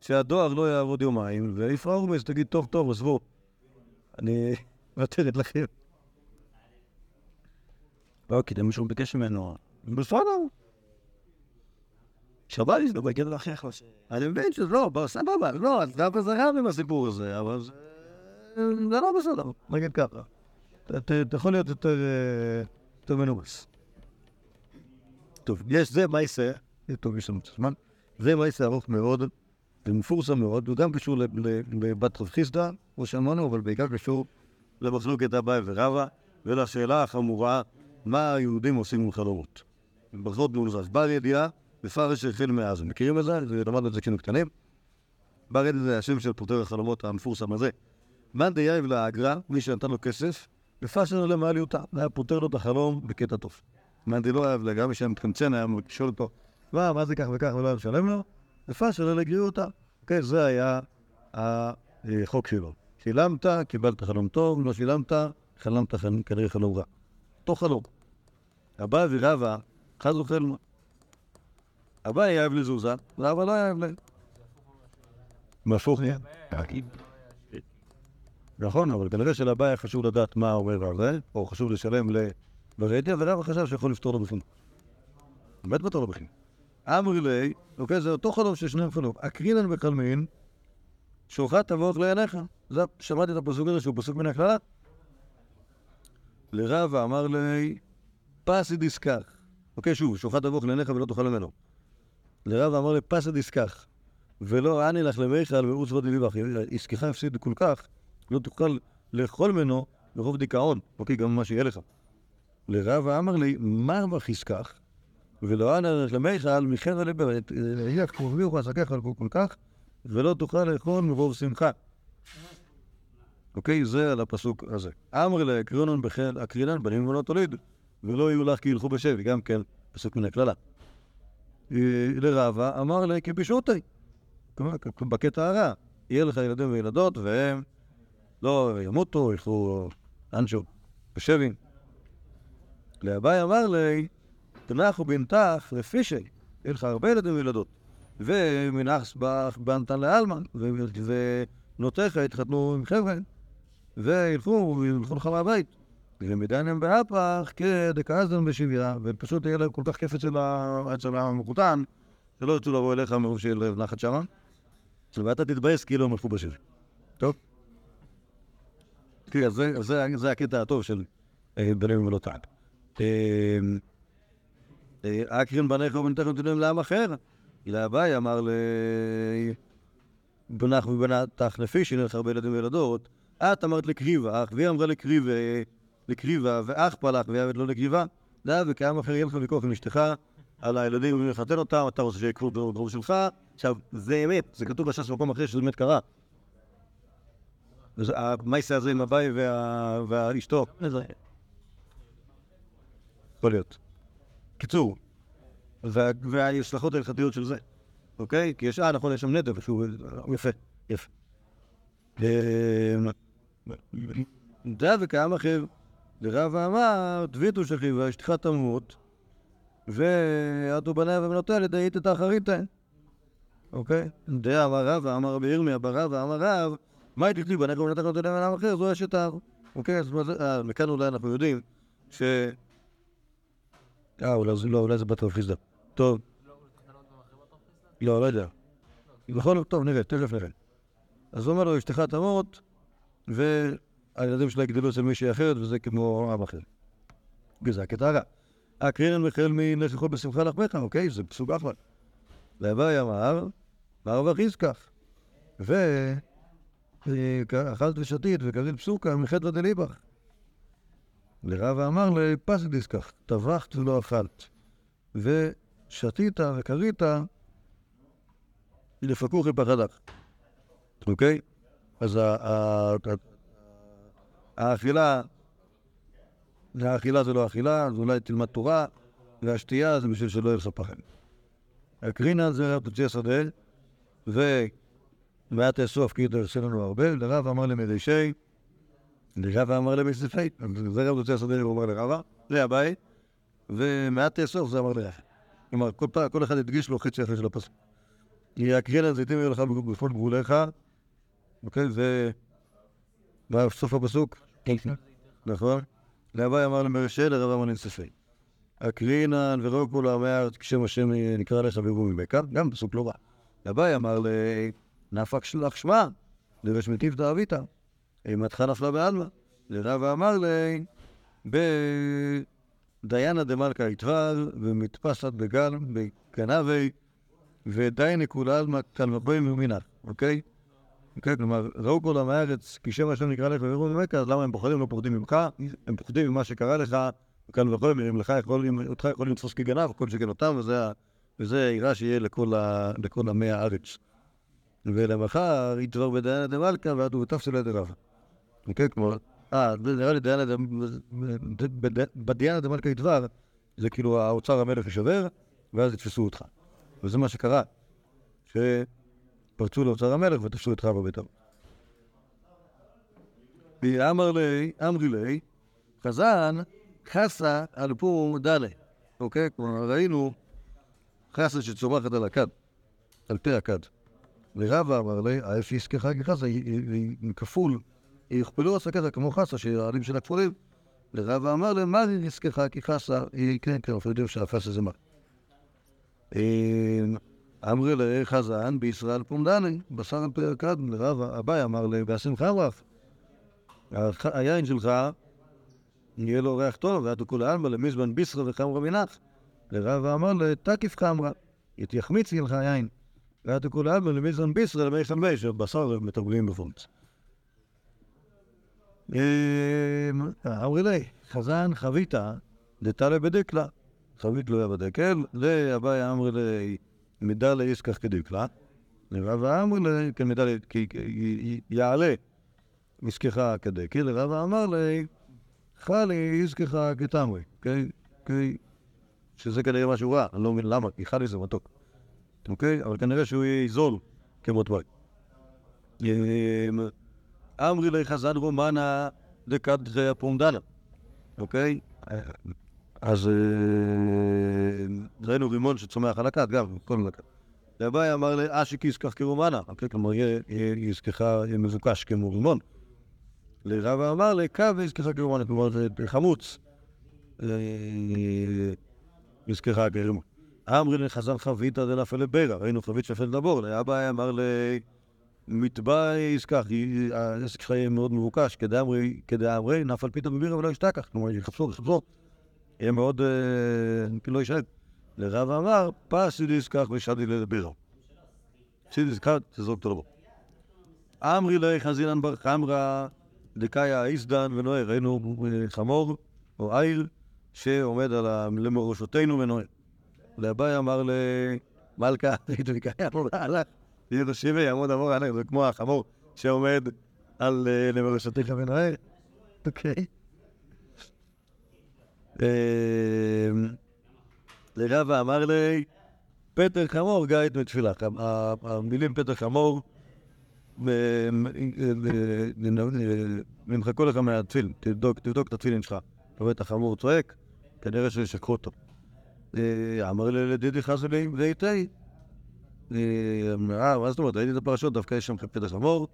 שהדואר לא יעבוד יומיים, ויפרע אורמס, תגיד, טוב, טוב, עזבו. אני מוותרת לכם. לא, כי זה מישהו ביקש ממנו. בסדר. שבת לי, לא בגלל להכריח לו. אני מבין שזה לא, סבבה, לא, אז דווקא זה רב עם הסיפור הזה, אבל זה זה לא בסדר, נגיד ככה. אתה- יכול להיות יותר... אה, יותר מנומס. טוב, יש, זה מייסה, טוב, יש לנו קצת זמן, זה מייסה ארוך מאוד ומפורסם מאוד, הוא גם קשור לבת רב חיסדא, כמו שאמרנו, אבל בעיקר קשור למחלוקת אביי ורבא, ולשאלה החמורה, מה היהודים עושים עם חלומות. ברכות מולזז. בר ידיעה, בפרש החל מאז. מכירים את זה? למדנו את זה כשהיינו קטנים. בר הדיא זה השם של פותר החלומות המפורסם הזה. מאן דיהיב ליה אגרא, מי שנתן לו כסף, מפשר ליה למעליותא, היה פותר לו את החלום בקטע טוב. מאן דלא יהיב ליה אגרא, מי שהיה מתקמצן, היה שואל אותו, מה, מה זה כך וכך, ולא היה משלם לו, מפשר ליה לגריעותא. אוקיי, זה היה החוק שלו. שילמת, קיבלת חלום טוב, לא שילמת, חלמת כנראה חלום רע. אותו חלום. אביי ורבא, חזו חלמא. אביי אהב לזוזה, רבא לא אהב להם. מהפוך נהיה. נכון, אבל כנראה שלבא היה חשוב לדעת מה אומר על זה, או חשוב לשלם לברדיה, ורבא חשב שיכול לפתור לו בפנים. באמת פתור לו בפנים. אמרי לי, אוקיי, זה אותו חלום של שניהם חלום. אקרינן וחלמין, שולחת תבורך לעיניך. זה, שמעתי את הפסוק הזה שהוא פסוק מן הכללה. לרבה אמר לי, פסי דיסקח. אוקיי, שוב, שולחת תבורך לעיניך ולא תאכל ממנו. לרבה אמר לי, פסי דיסקח. ולא אני לך למיכל ועוץ ועוד ליבך. עסקך הפסיד כל כך, לא תוכל לאכול ממנו מרוב דיכאון. אוקיי, גם מה שיהיה לך. לרבה אמר לי, מה עסקך? ולא אנא למיכל מחרא יהיה קרובי ועסקך על כל כך, ולא תוכל לאכול מרוב שמחה. אוקיי? זה על הפסוק הזה. אמר לאקרונון בחן אקרינן בנים ובנות תוליד, ולא יהיו לך כי ילכו בשבי, גם כן פסוק מן הקללה. אה, לרבה אמר לה כבישותי, בקטע הרע, יהיה לך ילדים וילדות והם לא ימותו, ילכו אנשהו בשבי. לאביי אמר לי, תנחו בנתך לפישי, יהיה לך הרבה ילדים וילדות. ומנאחס בנתן לאלמן, ובנותיך יתחתנו עם חבר'ה, וילכו, ילכו לך מהבית. ומדיינם באפח כדקאזן בשביה, ופשוט יהיה להם כל כך כיף אצל המחותן, שלא ירצו לבוא אליך מרוב שיהיה להם נחת שמה. ואתה תתבאס כאילו הם הלכו בשבי. טוב? תראה, זה, זה, זה הקטע הטוב של אה, בנים ולא תעד. אקרין בניך ובנתך נתונים לעם אחר. אלא אביי אמר ל... בנך ובנתך נפי, שיהיה לך הרבה ילדים וילדות. את אמרת לקריבה, אך והיא אמרה לקריבה, ואח פלח, והיא לא לקריבה. דע וקיים אחר יהיה לך ויכוח עם אשתך על הילדים, אם לחתן אותם, אתה רוצה שיקחו ברוב שלך. עכשיו, זה אמת, זה כתוב בש"ס במקום אחר שזה באמת קרה. המייסה הזה עם אביי ואשתו. יכול להיות. קיצור, וה- וההשלכות ההלכתיות של זה, אוקיי? כי יש, אה, נכון, יש שם נדב, שהוא יפה, יפה. דע וקיים אחר, דרב אמר, דביתו שכי ואשתך תמות, ועטו בניה ובנותיה לדעית את האחריתה. אוקיי? דע אמר רב, אמר רבי ירמיה, ברב, אמר רב, מה הייתי כתיב בנך ובנתך נותיה לעם אחר, זו. אוקיי, אז אה, מכאן אולי אנחנו יודעים ש... אה, אולי זה לא, אולי זה בת רב חיסדא. טוב. לא, לא יודע. בכל זאת, טוב, נראה, תכף נראה. אז הוא אומר לו, אשתך תמות, והילדים שלה יגדלו אצל מישהי אחרת, וזה כמו עם אחר. וזה הקטע הרע. הקרינן מחל מלך בשמחה לחמך, אוקיי? זה פסוק אחלה. ואביי אמר, רווח יזכח? ו... אכלת ושתית וקרית פסוקה מחטא דליבך. לרבה אמר לפס דיסקח, טבחת ולא אכלת, ושתית וכרית לפקוך לפחדך. אוקיי? אז האכילה, האכילה זה לא אכילה, אז אולי תלמד תורה, והשתייה זה בשביל שלא יהיה לך פחד. הקרינה זה תוציא השדה, ומעט תאסוף כי תעשה לנו הרבה, לרב אמר למרישי, לרב אמר למספי, זה רב תוציא השדה, הוא אמר לרבה, זה הבית, ומעט תאסוף זה אמר לרב. כלומר, כל פעם, כל אחד הדגיש לו חצי אחר של הפסוק. כי הקרינה זיתים יהיו לך בכל גבוליך, אוקיי, זה... מה סוף הפסוק? נכון? לאביי אמר למרשה, לרב אמר לנספי. אקרינן ורוק כל עמי הארץ כשם השם נקרא לך ויבוא ממך, גם פסוק לא רע. לאביי אמר לנפק שלח שמה, לרשמתיו תאוויתה. אימתך נפלה בעלמא. לרב אמר לי, בדיינה דמלכה יתבר, ומתפסת בגן, בגנבי, ודיינה כולה עלמא תלמבוים ומינך, אוקיי? אוקיי, כלומר, ראו כל עמי הארץ, כי שם השם נקרא לך ויבוא ממך, אז למה הם פוחדים? לא פוחדים ממך, הם פוחדים ממה שקרה לך, וכאן וחומר, אם לך יכולים, אותך יכולים לתפוס כגנב, כל שכן אותם, וזה, העירה שיהיה לכל, עמי הארץ. ולמחר יתבר בדיינה דמלכה, ועדו ותפסלה דרבה. אוקיי, כמו... אה, נראה לי דיינה ד... בד- בדיינה דמלכה יתבר, זה כאילו האוצר המלך ישבר, ואז יתפסו אותך. וזה מה שקרה, שפרצו לאוצר המלך ותפסו את חווה אבות. ואמר לי, אמרי לי, חזן חסה על פור דלה. אוקיי? כלומר, ראינו חסה שצומחת על הכד, על פה הכד. ורבא אמר לי, כחסה, היא- היא היא כפול, יכפלו ככה כמו חסה, שהעלים שלה כפולים. ורבא אמר לי, מה היא יזכך כחסה? היא כן, כן, אנחנו יודעים שהפסה זה מה. אה, אמרי לחזן בישראל פומדני, בשר על פרק קדן, לרב אביי אמר לבאסם חרף. הח- היין שלך, יהיה לו ריח טוב, ואתו כולי עלמא למזבן ביסרא וחמרא מנח. לרב אמר לתקיף חמרא, יחמיץ לך היין. ואתו כולי עלמא למזבן ביסרא למי חלבי, שבשר מתרגלים בפונץ. אמרי לי, חזן חביתה, דתלה בדקלה. חבית לא היה בדקל, לאביי אמרי לי, מידה לישכח כדקלה. לרב אמר לי, כן מידה, כי- יעלה משכחה כדקל, לרב אמר לי, חלי ישכחה כתמרי, אוקיי? אוקיי? שזה כנראה משהו רע, אני לא מבין למה, כי חלי זה מתוק. אוקיי? אבל כנראה שהוא יהיה זול כמו תוואי. אמ, אמרי לי חזן רומנה דקת הפומדנה, אוקיי? אז אה, ראינו רימון שצומח על הכת, גם, כל הכת. ואביי אמר לי, אשיק יזכח כרומנה, אוקיי? כלומר, יהיה יהיה יזכח יהיה מבוקש כמו רימון. לרב אמר לי, קו יזכח כרומנה, כלומר, חמוץ. אה, יזכח כרומנה. אמרי לי, חזן חביתא דנפל לבירה, ראינו חבית שפל דבור, לאביי אמר לי, מטבע יזכח, העסק שלך יהיה מאוד מבוקש, כדאמרי, כדאמרי, נפל פיתה בבירה ולא ישתכח, כלומר, יחפשו, יחפשו. יהיה מאוד, כאילו לא יישאר. לרב אמר, פס יזכח ושדי לבירה. סיד יזכח, תזרוק אותו לבור. אמרי לי חזינן בר חמרא, דקאיה איסדן ונועה, ראינו אה, חמור או עיל שעומד על. למורשותינו ונועה. לאביי אמר למלכה, דקאיה הלך, יהיה לו שיבי, יעמוד עבור הענק, זה כמו החמור שעומד על אה, למורשתיך ונועה. אוקיי. אה, לרבה אמר לי, פטר חמור גאית מתפילה. המילים פטר חמור אה, אה, נמחקו לך מהתפילין, תבדוק את התפילין שלך. אתה רואה את החמור צועק, כנראה שישקרו אותו. אמר לי לדידי חסלי ואיתי. אה, מה זאת אומרת, ראיתי את הפרשות, דווקא יש שם פטר חמור.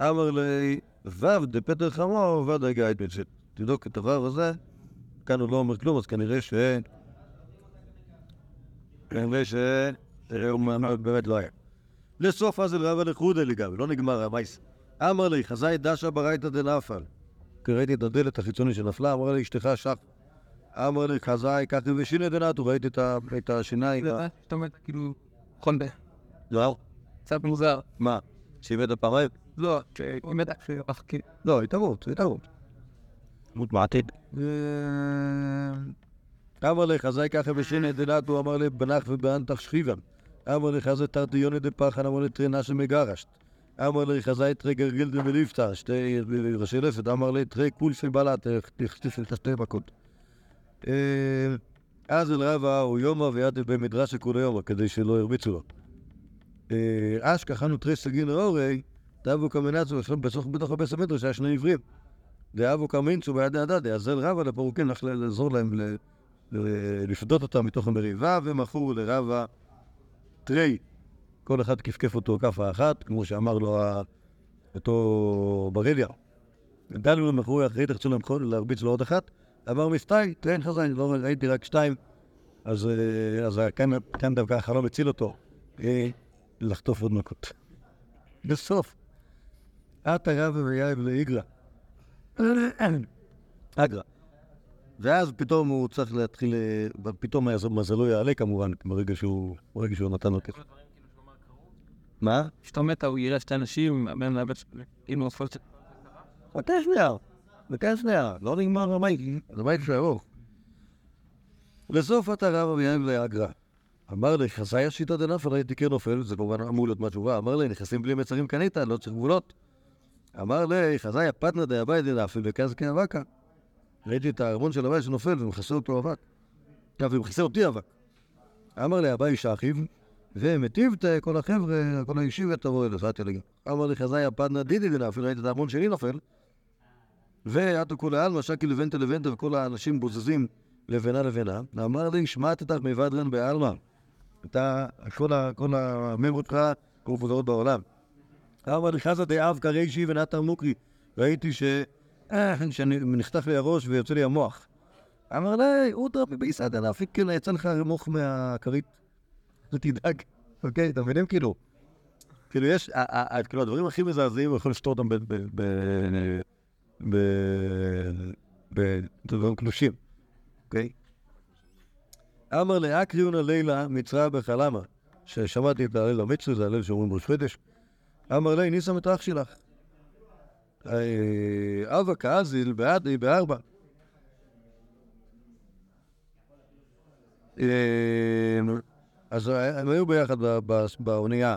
אמר לי, וו דפטר חמור ודאי גאית מתפילה. תבדוק את הוו הזה, כאן הוא לא אומר כלום, אז כנראה ש... כנראה ש... באמת לא היה. לסוף אז אל רבא לחודה לגבי, לא נגמר המייס. אמר לי, חזאי דשא ברייתא דנפל. כי ראיתי את הדלת החיצוני שנפלה, אמר לי, אשתך שח. אמר לי, חזאי, ככה ושינא דנתו, ראיתי את השיניים. זה מה שאתה אומר, כאילו, חונדה. לא, קצת מוזר. מה? שאיבד פעמיים? לא, כשהפך כאילו... לא, התערבות, התערבות. דמות מעתיד. אמר לי, חזאי ככה ושינא דנתו, אמר לי, בנח ובאנתך שכיבם. אמר לי, חזאי תרתי יוני דפחן, אמר לי, תרי נשא מגרשת. אמר לי, חזאי תרי גרגילדה מליפתא, שתי ראשי לפת, אמר לי, תרי קולפי בלט, תכתיף את השתי מכות. אה, אז אל רבא הוא יומא ויד במדרש כולי יומא, כדי שלא ירביצו לו. אה, אש כחנו תרי סגין אורי, דאבו קמנצו, בתוך הבית המדרש היה שני עברים. דאבו קמינצו ביד אז אל רבא לפרוקין לעזור להם לפדות אותם מתוך המריבה, ומכרו לרבא תרי. כל אחד כפכף אותו כאפה אחת, כמו שאמר לו אותו בריליה. דנו לו מכרו אחרי תחצו להרביץ לו עוד אחת. אמר מסתאי, תראה חזן, לא ראיתי רק שתיים. אז, אה, כאן, דווקא החלום הציל אותו. לחטוף עוד מכות. בסוף. עתה רבא ויאיב לאיגרא. אגרא. ואז פתאום הוא צריך להתחיל, פתאום מזלו יעלה כמובן, ברגע שהוא, ברגע שהוא נתן לו כסף. מה? כשאתה מתה, הוא יראה שתי אנשים, בהם לאבד, כאילו, נופל קצת. חכה שנייה, חכה שנייה, לא נגמר הבית, זה בית של ארוך. לסוף אתה רב אביהם לאגרא. אמר לי, חזאי השיטה דנפל, הייתי כן נופל, זה כמובן אמור להיות מהתשובה. אמר לי, נכנסים בלי מצרים קנית, לא צריך גבולות. אמר לי, חזאי הפתנא דאביי דנפל, וכאז כן אבקה. ראיתי את הארמון של אביי שנופל ומכסה אותו אבק. עכשיו, ומכסה אותי אבק. אמר לי, אביי שכיב, ומטיב את כל החבר'ה, כל הישיבה תבוא אליך, אל תלגע. אמר לי, חזאי הפתנא דידי דנפל, ראיתי את הארמון שלי נופל. ועטו כולי עלמא, שקי לבנטה לבנטה, וכל האנשים בוזזים לבנה לבנה. אמר לי, שמעת את מבדרן בעלמא. אתה, כל, הממרות שלך מפוזרות בעולם. אמר לי, חזא דאב קריישי ונתן מוקרי. ראיתי ש... אה, שנחתך לי הראש ויוצא לי המוח. אמר לי, אודרא בביסא דנאפיק, כאילו יצא לך מוח מהכרית. אל תדאג, אוקיי, אתם מבינים? כאילו, כאילו יש, כאילו הדברים הכי מזעזעים, הוא יכול לפתור אותם. ב... ב... ב... ב... בדברים קלושים, אוקיי? אמר לאקריונה לילה מצרה בחלמה, ששמעתי את הליל המצרי, זה הליל שאומרים ראש חודש. אמר לי, ניסה מטרח שלך. אה, אבא כאזיל בעדי בארבע. אה, אז הם היו ביחד באונייה,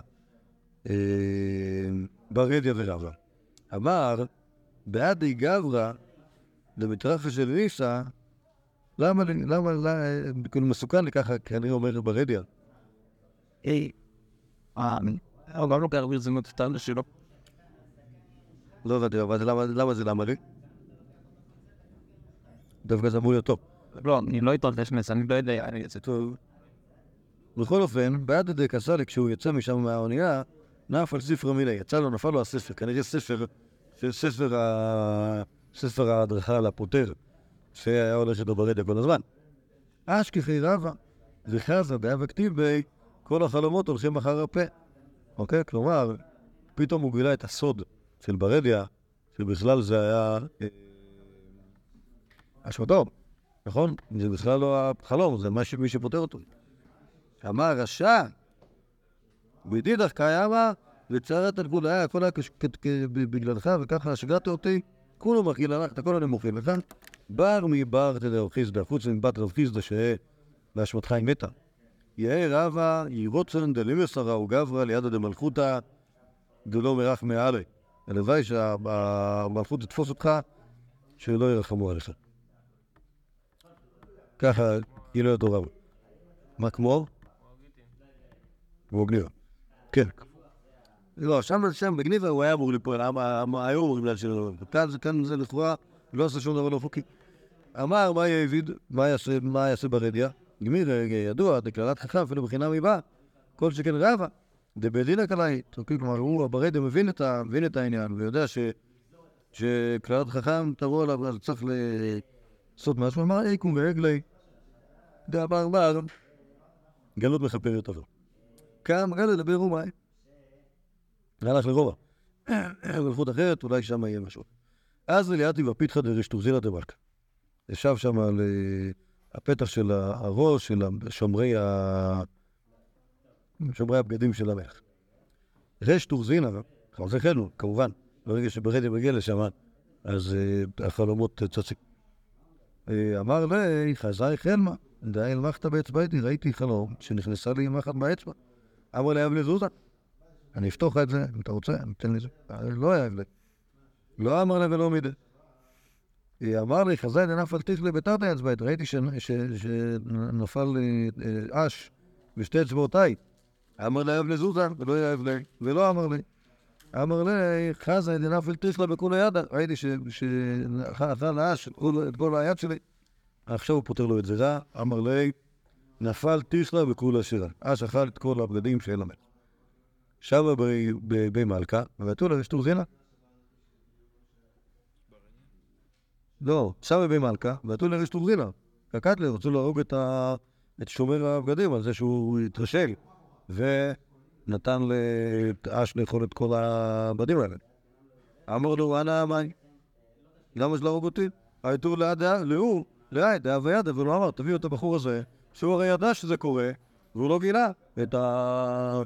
אה, ברדיה ורבא. אמר, בעדי גברא, למטרחה של ניסה, למה, למה, למה, כאילו מסוכן לי ככה, כי אני אומר ברדיה. היי. אה, לא לוקח ברצינות את האלה שלו. לא הבנתי, אבל למה, זה למה לי? דווקא זה אמור להיות טוב. לא, אני לא אתרגש מזה, אני לא יודע, אני זה טוב. בכל אופן, בעד ידי קסאלי, כשהוא יצא משם מהאונייה, נף על ספר מיני. יצא לו, נפל לו הספר, כנראה ספר, ספר, ההדרכה לפוטר, שהיה הולך איתו ברדיה כל הזמן. אשכחי רבא, וחזה באב הכתיב בי, כל החלומות הולכים אחר הפה. אוקיי? כלומר, פתאום הוא גילה את הסוד של ברדיה, שבכלל זה היה אה, אשמתו, נכון? זה בכלל לא החלום, זה מה שמי שפותר אותו. אמר רשע, בדידך קיימה, וצרת היה, הכל היה בגללך, וככה שגעת אותי, כולו מכיל עליך, את הכל אני מוכיח לך. בר מבר תדעו חיסדא, חוץ מבת רב חיסדא שבאשמתך היא מתה. יהא רבא ירוצן דלימס הראו גברא לידא דמלכותא דלא מרח מעלי. הלוואי שהמלכות תתפוס אותך, שלא ירחמו עליך. ככה, כאילו אותו רב. מה כמו? כמו גניבה. כן. לא, שם, שם בגניבה הוא היה אמור ליפול, היו אומרים לה שלא. כאן זה, לכאורה, לא עשה שום דבר לא חוקי. אמר, מה יעביד? מה יעשה, ברדיה? גמיר, אה, ידוע, דקללת חכם, אפילו בחינם היא באה. כל שכן רבה, דבדינא קלעית. אוקיי, כלומר, הוא, ברדיה, מבין את, העניין, ויודע שקללת חכם תבוא עליו, אז צריך לעשות משהו. אמר, איקום ורגלי. דאמר בר, גלות מכפרת עבר. קם גל לדבר אומי. הלך לרובע. מלכות אחרת, אולי שם יהיה משהו. אז אליעתי בפיתחא דרשטוזילא דמלכא. ישב שם על אה, הפתח של הראש של שומרי ה... שומרי הבגדים של המלך. רשטוזילא, חלזי חנו, כמובן, ברגע שברדיה מגיע לשם, אז אה, החלומות צצים. אה, אמר לי, חזאי חלמה, די אלמכת באצבעתי, ראיתי חלום שנכנסה לי ימחת באצבע. אמר לי, אבלי זוזה, אני אפתור לך את זה, אם אתה רוצה, אני אתן לי זה. אה, לא היה אבלי. לא אמר לי ולא מידי. אה, אמר לי, חזאי דנפל תכלי בתרתי אצבעית, ראיתי שנפל לי אה, אש בשתי אצבעותיי. אמר לי, אבלי זוזה, ולא היה אבלי, ולא אמר לי. אמר לי, חזאי דנפל תכלה בכולי ידה, ראיתי שאכל האש את כל- את היד שלי. עכשיו הוא פותר לו את זה רע, אמר לי, נפל תיכלה בכולה שירה. אש אכל את כל הבגדים של המלך. שבה במלכה, ובתו לה רשתור זינה. לא, שבה במלכה, ובתו לה רשתור זינה. קקטלה, רצו להרוג את, ה... את שומר הבגדים על זה שהוא התרשל, ונתן לאש לאכול את כל הבגדים האלה. אמר לו, אנא אמי, למה שלהרוג אותי? הייתו לידה, להוא, ליד, דאבה ידה, ולא אמר, תביאו את הבחור הזה, שהוא הרי ידע שזה קורה, והוא לא גילה את, ה...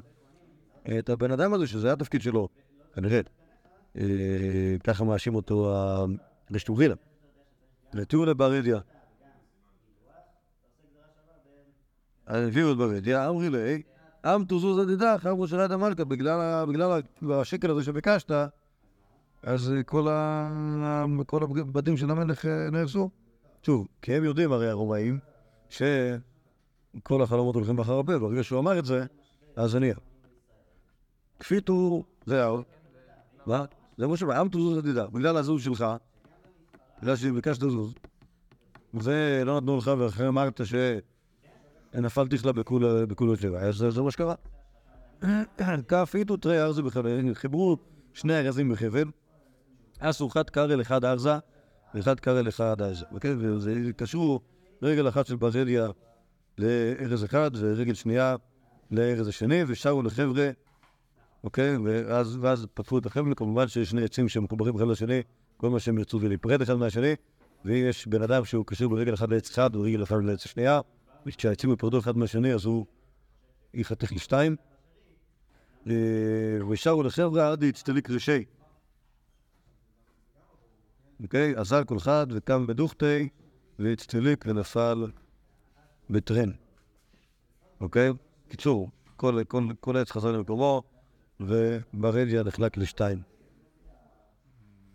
את הבן אדם הזה, שזה התפקיד שלו, כנראה. אה, ככה מאשים אותו הרשטובילה. ותראו לברדיה. אז הביאו את ברדיה, אמרי לי, עם תוזוז עדידך, אמרו של יד המלכה, בגלל השקל הזה שביקשת, אז. כל הבדים של המלך אה, נהרסו. שוב, כי הם יודעים הרי הרומאים, שכל החלומות הולכים אחר הפה, ברגע שהוא אמר את זה, אז זה נהיה. כפיתו, זהו. מה? זה מה שאומר, עם תזוז עתידה, בגלל הזוז שלך, בגלל שביקשת זוז, ולא נתנו לך, ואחרי אמרת שנפלתי לך בכולו שבע, אז זה מה שקרה. כפיתו תרי ארזי בחבל, חיברו שני ארזים בחבל, אחד קרל אחד ארזה, ואחד קרל אחד ארזה. אוקיי? וזה קשור רגל אחת של ברזליה לארז אחד, ורגל שנייה לארז השני, ושרו לחבר'ה, אוקיי? ואז, ואז פתחו את החבל, כמובן שיש שני עצים שמחוברים אחד לשני, כל מה שהם ירצו זה להיפרד אחד מהשני, ואם יש בן אדם שהוא קשור ברגל אחד לעץ אחד ורגל אחד לעץ השנייה, כשהעצים ייפרדו אחד מהשני אז הוא ייחתך לשתיים. אה, ושרו לחבר'ה עד יצטליק ראשי. אוקיי? אזל כל אחד וקם בדוכתי, והצטליק ונפל בטרן. אוקיי? קיצור, כל עץ חזר למקומו, וברדיה נחלק לשתיים.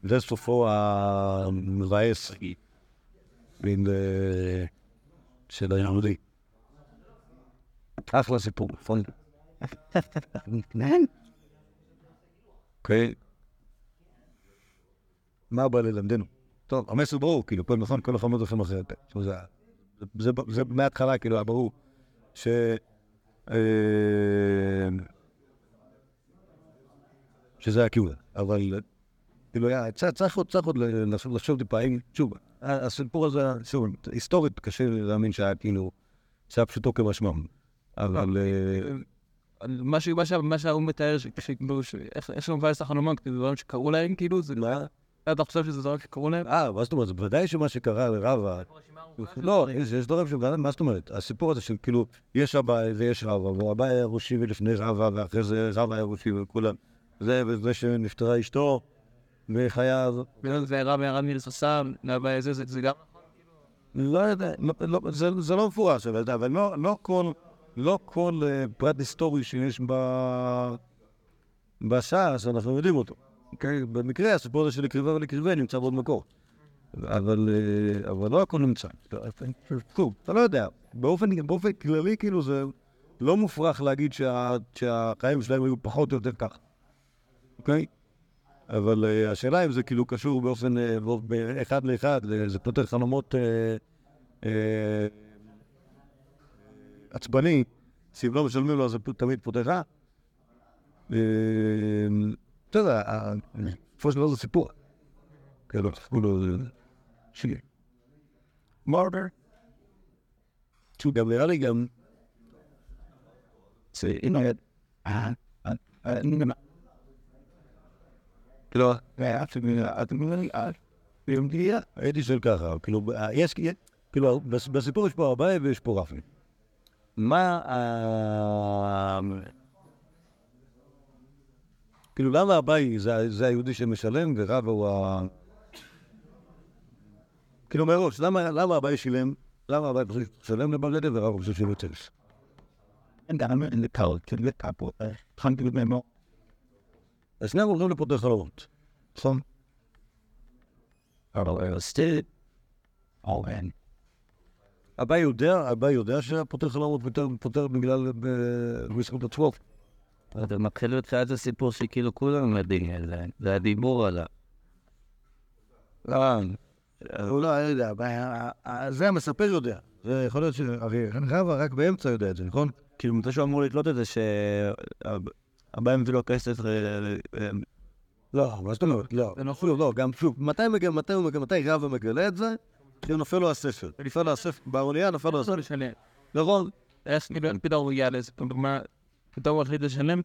זה סופו המבאס מן, אה, של היהודי. אחלה סיפור, נכון? אוקיי. מה בא ללמדנו? טוב, המסר ברור, כאילו, כל נכון, כל החמוד לכם אחרת. עכשיו, זה- מההתחלה, כאילו, היה ברור ש... אה, שזה הכיוון, אבל כאילו, היה- צריך עוד צריך עוד לחשוב טיפה, אם, שוב, הסיפור הזה, שוב, היסטורית קשה להאמין שהיה כאילו, שהיה פשוטו כמשמעם, אבל... אה, מה ש- מה ש- מה שההוא מתאר, ש- איך שהוא מבאס החלומות, כאילו, דברים שקרו להם, כאילו, זה... מה? אתה חושב שזה דברים שקרו להם? אה, מה זאת אומרת? בוודאי שמה שקרה לרבה... לא, יש דברים ש... מה זאת אומרת? הסיפור הזה של כאילו, יש אבא ויש רבה, והאבא היה ראשי ולפני רבה, ואחרי זה רבה היה ראשי וכולם. זה וזה שנפטרה אשתו, וחייו... זה רב ירד מלססם, זה זה- זה גם... לא יודע, לא, לא, זה, לא מפורש, אבל, לא, לא כל, לא כל uh, פרט היסטורי שיש ב... בש"ס, אנחנו יודעים אותו. אוקיי? במקרה, הסיפור הזה של לקריבה ולקריבה נמצא בעוד מקור. אבל, אה, אבל לא הכל נמצא. אתה לא יודע. באופן, כללי, כאילו, זה לא מופרך להגיד שה, שהחיים שלהם היו פחות או יותר ככה. אוקיי? אבל אה, השאלה אם זה כאילו קשור באופן, אה, אחד לאחד, אה, זה פותר חלומות עצבני, שאם לא משלמים לו אז זה תמיד פותר. אה, אתה יודע, בסופו של דבר זה סיפור. כאילו, כאילו, זה... שיהיה. מורדר. גם נראה לי גם... זה... הנה, אה, אה, אה, כאילו, הייתי שואל ככה, כאילו, יש, כאילו, בס- בסיפור יש פה אביי ויש פה רפי. מה ה... כאילו, למה אביי זה, היהודי שמשלם ורבא הוא ה... כאילו, מראש, למה, אביי שילם? למה אביי פשוט משלם לבלדה ורבא פשוט שילם צלס? אז שניהם הולכים לפותר חלומות, נכון? אביי יודע, אביי יודע שהפותר חלומות פותר, בגלל, בזכות עצמו. אתה מתחיל בתחילת הסיפור שכאילו כולם יודעים על זה, זה הדיבור עליו. לא, הוא לא, יודע, אבל ה- זה המספר יודע. זה יכול להיות ש... הרי רבא רק באמצע יודע את זה, נכון? כאילו, מתי שהוא אמור לתלות את זה, שהבא מביא לו כסף ל... לא, מה זאת אומרת? לא. זה נכון. אפילו לא, גם שוב, מתי הוא מגיע, מתי רבא מגלה את זה? כשנופל לו הספר. נפל לו הספר, באונייה נפל לו הספר. לא לשלם. נכון. איך כאילו אין פתאום הוא יעלה, זה דוגמה, פתאום הוא החליט לשלם,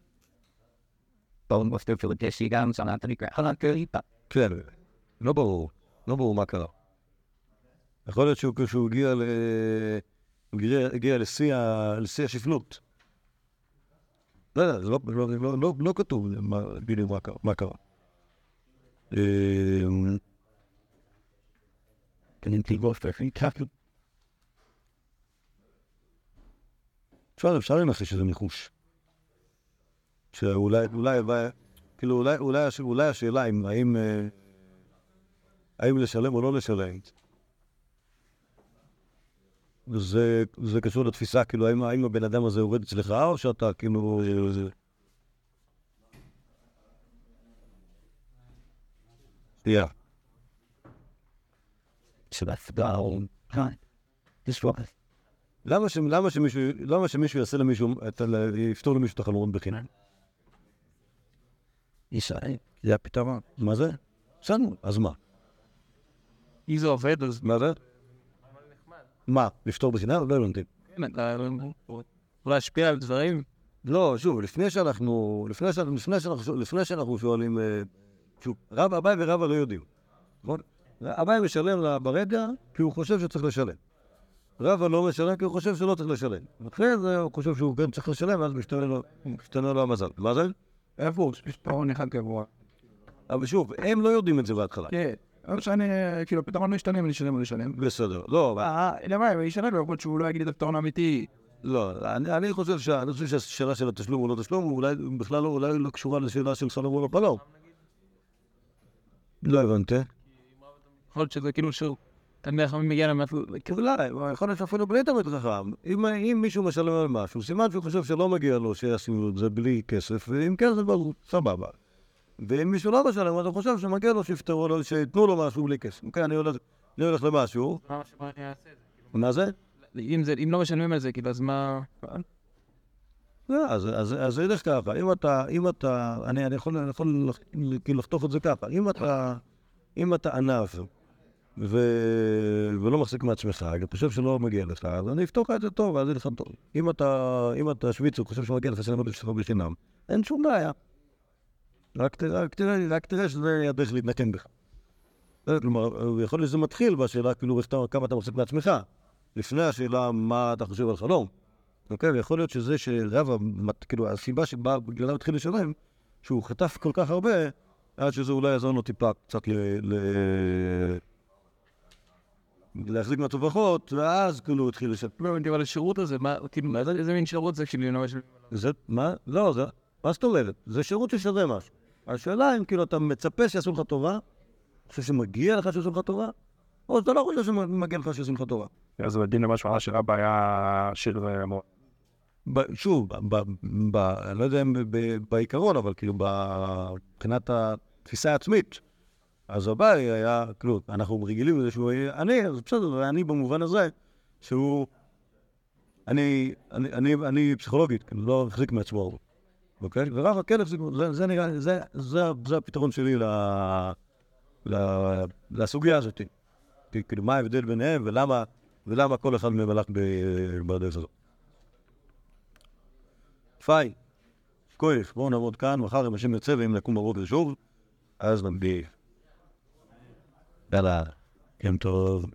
כן, לא ברור. לא ברור מה קרה. יכול להיות שהוא כשהוא הגיע. הוא לשיא השפלות. לא יודע, זה לא- לא- לא- לא- לא כתוב בדיוק מה קרה-. אמ, אפשר, אפשר לנחש שזה ניחוש. שאולי, אולי, כאילו, אולי, אולי, אולי השאלה אם, האם, אה, האם לשלם או לא לשלם, זה, זה קשור לתפיסה, כאילו, האם, האם הבן אדם הזה יורד אצלך, או שאתה, כאילו... שנייה. למה, ש, למה, שמישהו, למה שמישהו יעשה למישהו, יפתור למישהו את החלומות בחינם? זה הפתרון. מה זה? בסדר, אז מה? אם זה עובד, אז מה זה? מה, לפתור בחינם? לא הבנתי. כן, אתה אולי להשפיע על דברים, לא, שוב, לפני שאנחנו, לפני שאנחנו, לפני שאנחנו, לפני שאנחנו שואלים, אה, שוב, רב אביי ורבא לא יודעים, נכון? אביי משלם לה ברגע כי הוא חושב שצריך לשלם. רבא לא משלם כי הוא חושב שלא צריך לשלם. אחרי זה הוא חושב שהוא כן צריך לשלם, ואז משתנה לו, המזל. מה זה? איפה הוא? יש פתרון אחד קבוע. אבל שוב, הם לא יודעים את זה בהתחלה. כן. לא משנה, כאילו, הפתרון לא ישתנה אם אני אשלם או לא אשלם. בסדר. לא, אבל- אה, למה, אם ישלם, יכול להיות שהוא לא יגיד את הפתרון האמיתי. לא, אני, אני חושב שה- אני חושב שהשאלה של התשלום או לא תשלום, הוא אולי בכלל לא, אולי לא קשורה לשאלה של סלומון או חלום. לא הבנתי. יכול להיות שזה כאילו שהוא... תלמיד חכמים מגיע להם... אולי, אבל יכול להיות שאפילו בלי תלמיד חכם. אם, אם מישהו משלם על משהו, סימן שהוא חושב שלא מגיע לו שישימו את זה בלי כסף, ואם כן זה ברור, סבבה. ואם מישהו לא משלם, אז הוא חושב שמגיע לו שיפתרו לו, שייתנו לו משהו בלי כסף. אוקיי, אני הולך, למשהו, מה זה? אם לא משלמים על זה, כאילו, אז מה... לא, אז, זה ילך ככה, אם אתה, אם אתה, אני, אני יכול, כאילו לחתוך את זה ככה, אם אתה, אם אתה ענף ו, ולא מחזיק מעצמך, אתה חושב שלא מגיע לך, אז אני אפתור לך את זה טוב, ואז יהיה לך טוב. אם אתה, אם אתה שוויצר, חושב שמגיע לך שלך בחינם, אין שום בעיה. רק, ת- רק, תראה, רק תראה שזה הדרך להתנקם בך. כלומר, יכול להיות שזה מתחיל בשאלה כאילו כמה אתה מחזיק מעצמך, לפני השאלה מה אתה חושב על חלום. אוקיי, ויכול להיות שזה שרב, כאילו, הסיבה שבה בגללה התחיל לשלם, שהוא חטף כל כך הרבה, עד שזה אולי יעזור לו טיפה קצת ל... ל... להחזיק מעצמו פחות, ואז כאילו הוא התחיל לשלם. לא אבל השירות הזה, מה, כאילו, איזה מין שירות זה כאילו, לא מה? לא, זה, מה זאת אומרת? זה שירות ששווה משהו. השאלה אם כאילו אתה מצפה שיעשו לך טובה, חושב שמגיע לך שיעשו לך טובה, או שאתה לא חושב שמגיע לך שיעשו לך טובה. אז הוא הדין למשהו על שרבא היה שיר המון. ב- שוב, אני לא יודע אם בעיקרון, אבל כאילו מבחינת התפיסה העצמית, אז אביי היה, כאילו, אנחנו רגילים לזה שהוא יהיה עני, אז בסדר, זה עני במובן הזה שהוא... אני, אני, אני, אני פסיכולוגית, כאילו, לא החזיק מעצמו הרבה, אוקיי? כן החזיק, זה, נראה, זה, הפתרון שלי לסוגיה הזאת. כאילו, מה ההבדל ביניהם ולמה, כל אחד מהם הלך בדרך הזאת. פיי, כואף, בואו נעמוד כאן, מחר אם השם יוצא ואם נקום בבוקר שוב, אז נביא. יאללה, יום טוב.